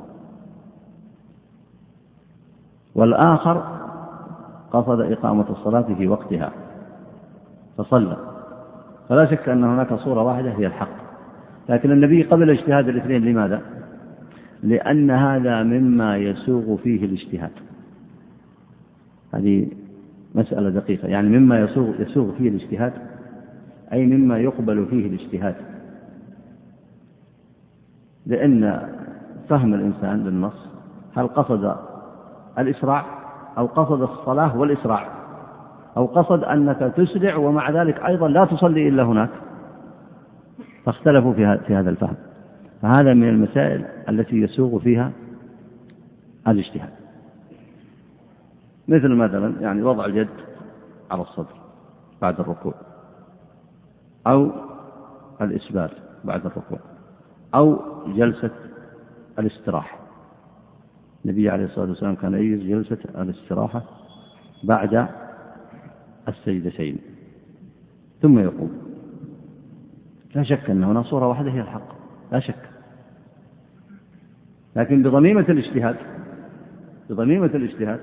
والآخر قصد إقامة الصلاة في وقتها فصلى. فلا شك أن هناك صورة واحدة هي الحق. لكن النبي قبل اجتهاد الاثنين لماذا؟ لأن هذا مما يسوغ فيه الاجتهاد. هذه مسألة دقيقة. يعني مما يسوغ, يسوغ فيه الاجتهاد أي مما يقبل فيه الاجتهاد. لأن فهم الإنسان للنص هل قصد الإسراع؟ أو قصد الصلاة والإسراع أو قصد أنك تسرع ومع ذلك أيضا لا تصلي إلا هناك. فاختلفوا في هذا الفهم. فهذا من المسائل التي يسوغ فيها الاجتهاد. مثل مثلا يعني وضع اليد على الصدر بعد الركوع أو الإسبال بعد الركوع أو جلسة الاستراحة. النبي عليه الصلاة والسلام كان يجلس جلسة الاستراحة بعد السجدتين. ثم يقوم لا شك أن هنا صورة واحدة هي الحق. لا شك. لكن بضميمة الاجتهاد بضميمة الاجتهاد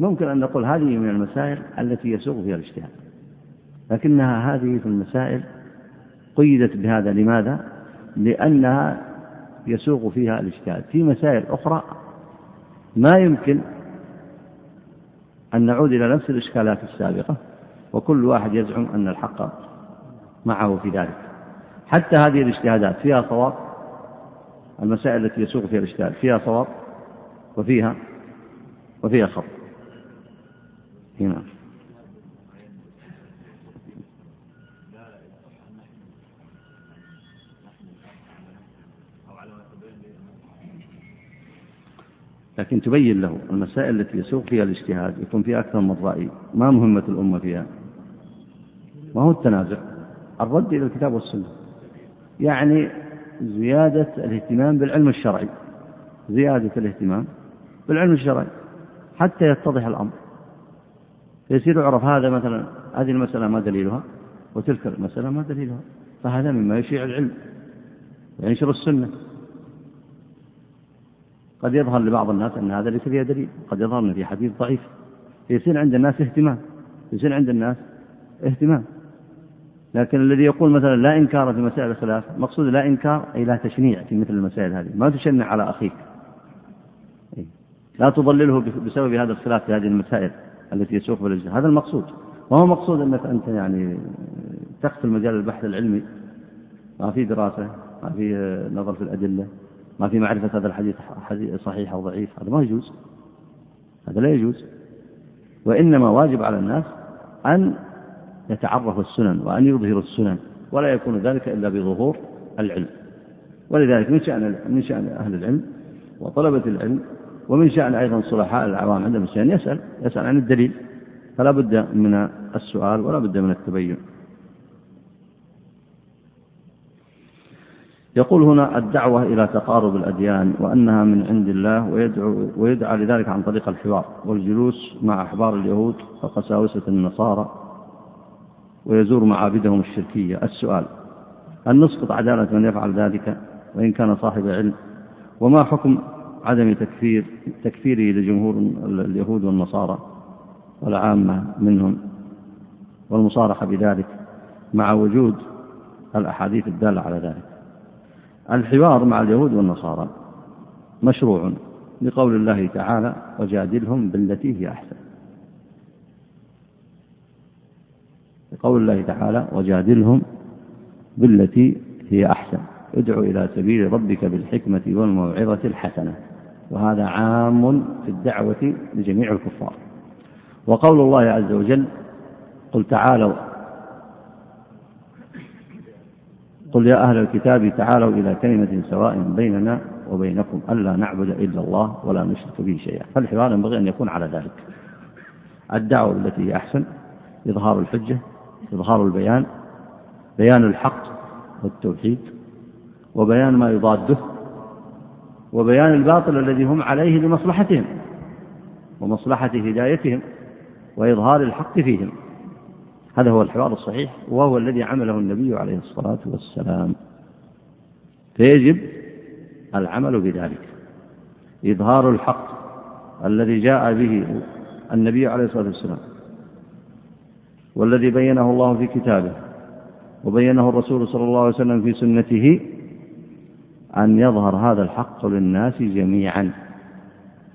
ممكن أن نقول هذه من المسائل التي يسوغ فيها الاجتهاد. لكنها هذه في المسائل قيدت بهذا. لماذا؟ لأنها يسوغ فيها الاجتهاد. في مسائل أخرى ما يمكن أن نعود إلى نفس الإشكالات السابقة وكل واحد يزعم أن الحق معه في ذلك. حتى هذه الاجتهادات فيها صواب المسائل التي يسوق فيها الاجتهاد فيها صواب وفيها وفيها خطأ. هنا. لكن تبين له المسائل التي يسوق فيها الاجتهاد يكون فيها أكثر من رأي. ما مهمة الأمة فيها؟ ما هو التنازع. الرد إلى الكتاب والسنة. يعني زيادة الاهتمام بالعلم الشرعي. زيادة الاهتمام بالعلم الشرعي. حتى يتضح الأمر. يصير يعرف هذا مثلا هذه المسألة ما دليلها وتلك المسألة ما دليلها. فهذا مما يشيع العلم. وينشر السنة. قد يظهر لبعض الناس أن هذا ليس فيها دليل قد يظهر أن في حديث ضعيف. يصير عند الناس اهتمام يصير عند الناس اهتمام. لكن الذي يقول مثلا لا إنكار في مسائل الخلاف مقصود لا إنكار أي لا تشنيع في مثل المسائل هذه. ما تشنع على أخيك. لا تضلله بسبب هذا الخلاف في هذه المسائل التي يسوق بالاجتهاد هذا المقصود. ما هو مقصود أنك أنت يعني تقتل مجال البحث العلمي؟ ما في دراسة ما في نظر في الأدلة. ما في معرفة هذا الحديث صحيح أو ضعيف هذا ما يجوز. هذا لا يجوز. وإنما واجب على الناس أن يتعرفوا السنن وأن يظهروا السنن ولا يكون ذلك إلا بظهور العلم. ولذلك من شأن من شأن أهل العلم وطلبة العلم ومن شأن أيضا صلحاء العوام عندهم الشأن يسأل يسأل عن الدليل. فلا بد من السؤال ولا بد من التبين. يقول هنا الدعوة إلى تقارب الأديان وأنها من عند الله ويدعو ويدعى لذلك عن طريق الحوار والجلوس مع أحبار اليهود وقساوسة النصارى ويزور معابدهم الشركية. السؤال هل نسقط عدالة من يفعل ذلك وإن كان صاحب علم؟ وما حكم عدم تكفير تكفيره لجمهور اليهود والنصارى والعامة منهم؟ والمصارحة بذلك مع وجود الأحاديث الدالة على ذلك. الحوار مع اليهود والنصارى مشروع لقول الله تعالى وجادلهم بالتي هي أحسن لقول الله تعالى وجادلهم بالتي هي أحسن ادع إلى سبيل ربك بالحكمة والموعظة الحسنة. وهذا عام في الدعوة لجميع الكفار. وقول الله عز وجل قل تعالوا قل يا أهل الكتاب تعالوا إلى كلمة سواء بيننا وبينكم ألا نعبد إلا الله ولا نشرك به شيئا. فالحوار ينبغي أن يكون على ذلك. الدعوة التي هي أحسن إظهار الحجة إظهار البيان بيان الحق والتوحيد وبيان ما يضاده وبيان الباطل الذي هم عليه لمصلحتهم ومصلحة هدايتهم وإظهار الحق فيهم. هذا هو الحوار الصحيح وهو الذي عمله النبي عليه الصلاة والسلام. فيجب العمل بذلك. إظهار الحق الذي جاء به النبي عليه الصلاة والسلام والذي بينه الله في كتابه وبينه الرسول صلى الله عليه وسلم في سنته أن يظهر هذا الحق للناس جميعا.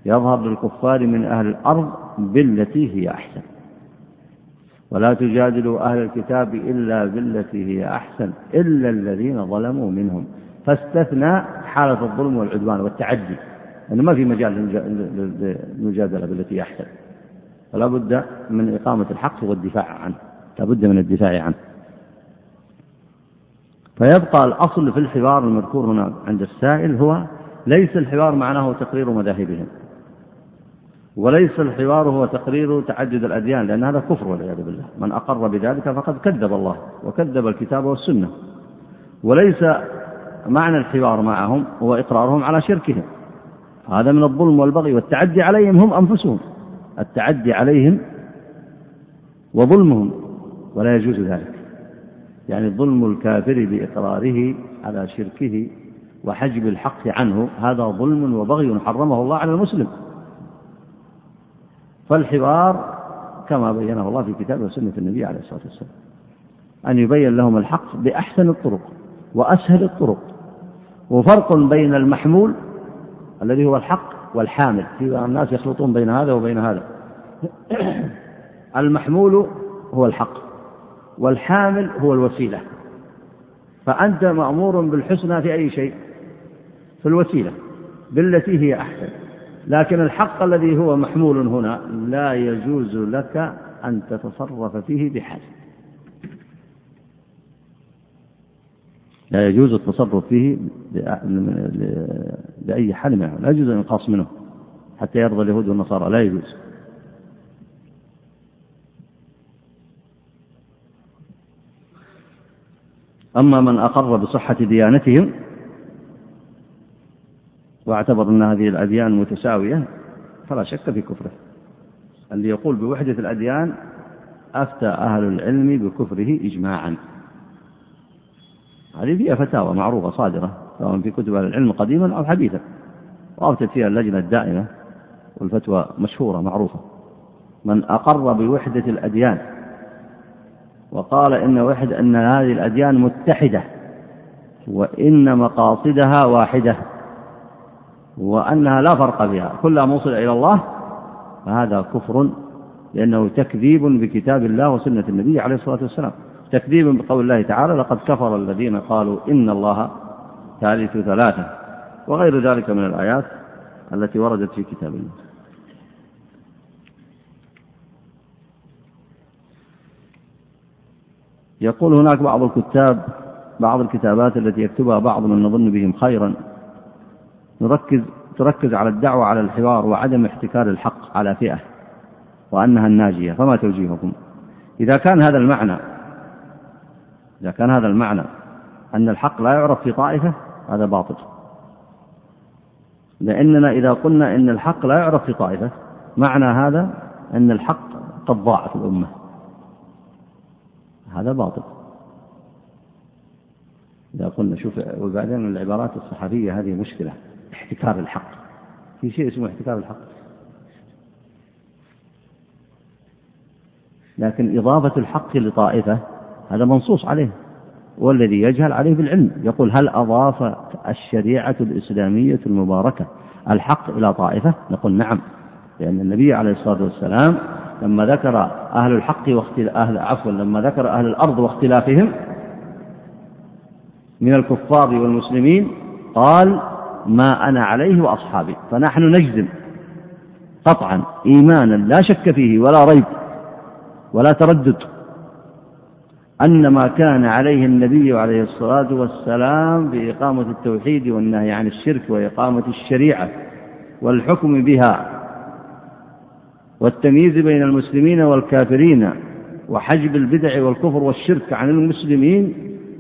يظهر للكفار من أهل الأرض بالتي هي أحسن. ولا تجادلوا أهل الكتاب إلا بالتي هي أحسن إلا الذين ظلموا منهم. فاستثنى حالة الظلم والعدوان والتعدي أنه ما في مجال للمجادلة بالتي هي أحسن. فلا بد من إقامة الحق والدفاع عنه لا بد من الدفاع عنه. فيبقى الأصل في الحوار المذكور هنا عند السائل هو ليس الحوار معناه تقرير مذاهبهم. وليس الحوار هو تقرير تعدد الأديان لأن هذا كفر والعياذ بالله. من أقر بذلك فقد كذب الله وكذب الكتاب والسنة. وليس معنى الحوار معهم هو إقرارهم على شركهم. هذا من الظلم والبغي والتعدي عليهم هم أنفسهم. التعدي عليهم وظلمهم ولا يجوز ذلك. يعني ظلم الكافر بإقراره على شركه وحجب الحق عنه هذا ظلم وبغي حرمه الله على المسلم. فالحوار كما بينه الله في كتابه وسنة النبي عليه الصلاة والسلام. أن يبين لهم الحق بأحسن الطرق وأسهل الطرق. وفرق بين المحمول الذي هو الحق والحامل. في الناس يخلطون بين هذا وبين هذا. المحمول هو الحق والحامل هو الوسيلة. فأنت مأمور بالحسنى في أي شيء في الوسيلة بالتي هي أحسن. لكن الحق الذي هو محمول هنا لا يجوز لك أن تتصرف فيه بحال لا يجوز التصرف فيه بأي حال منه لا يجوز الإنقاص منه حتى يرضى اليهود والنصارى. لا يجوز. أما من أقر بصحة ديانتهم واعتبر أن هذه الأديان متساوية فلا شك في كفره. اللي يقول بوحدة الأديان أفتى أهل العلم بكفره إجماعا. هذه فيها فتاوى معروفة صادرة سواء في كتب أهل العلم قديما أو حديثا. وأفتت فيها اللجنة الدائمة والفتوى مشهورة معروفة. من أقر بوحدة الأديان وقال إن وحد أن هذه الأديان متحدة وإن مقاصدها واحدة. وأنها لا فرق بها. كلها موصل إلى الله فهذا كفر لأنه تكذيب بكتاب الله وسنة النبي عليه الصلاة والسلام. تكذيب بقول الله تعالى لقد كفر الذين قالوا إن الله ثالث ثلاثة. وغير ذلك من الآيات التي وردت في كتاب الله. يقول هناك بعض الكتاب بعض الكتابات التي يكتبها بعض من نظن بهم خيرا. نركز تركز على الدعوة على الحوار وعدم احتكار الحق على فئة وأنها الناجية فما توجيهكم؟ إذا كان هذا المعنى إذا كان هذا المعنى أن الحق لا يعرف في طائفة هذا باطل. لأننا إذا قلنا أن الحق لا يعرف في طائفة معنى هذا أن الحق قد ضاع في الأمة. هذا باطل. إذا قلنا شوف وبعدين العبارات الصحفية هذه مشكلة. احتكار الحق. في شيء اسمه احتكار الحق. لكن إضافة الحق لطائفة هذا منصوص عليه والذي يجهل عليه بالعلم. يقول هل أضاف الشريعة الإسلامية المباركة الحق إلى طائفة؟ نقول نعم لأن النبي عليه الصلاة والسلام لما ذكر أهل الحق واختلاف أهل عفوا لما ذكر أهل الأرض واختلافهم من الكفار والمسلمين قال ما أنا عليه وأصحابي فنحن نجزم. قطعا إيمانا لا شك فيه ولا ريب ولا تردد. أن ما كان عليه النبي عليه الصلاة والسلام بإقامة التوحيد والنهي عن الشرك وإقامة الشريعة والحكم بها والتمييز بين المسلمين والكافرين وحجب البدع والكفر والشرك عن المسلمين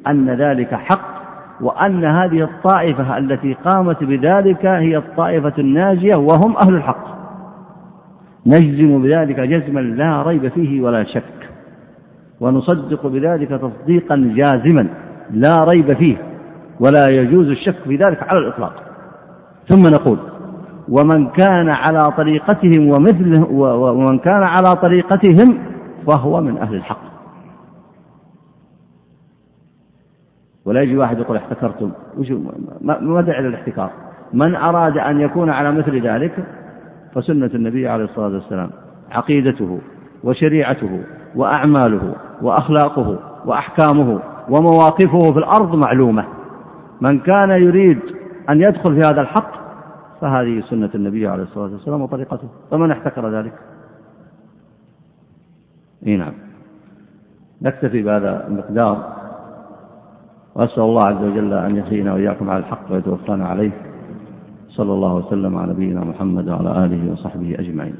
أن ذلك حق وأن هذه الطائفة التي قامت بذلك هي الطائفة الناجية وهم أهل الحق. نجزم بذلك جزما لا ريب فيه ولا شك. ونصدق بذلك تصديقا جازما لا ريب فيه ولا يجوز الشك في ذلك على الإطلاق. ثم نقول ومن كان على طريقتهم ومثله ومن كان على طريقتهم فهو من أهل الحق. ولا يجي واحد يقول احتكرتم. ما داعي للاحتكار من أراد أن يكون على مثل ذلك فسنة النبي عليه الصلاة والسلام. عقيدته وشريعته وأعماله وأخلاقه وأحكامه ومواقفه في الأرض معلومة. من كان يريد أن يدخل في هذا الحق فهذه سنة النبي عليه الصلاة والسلام وطريقته. فمن احتكر ذلك؟ إي نعم. نكتفي بهذا المقدار. وأسأل الله عز وجل أن يحيينا وإياكم على الحق ويتوفانا عليه. صلى الله وسلم على نبينا محمد وعلى آله وصحبه أجمعين.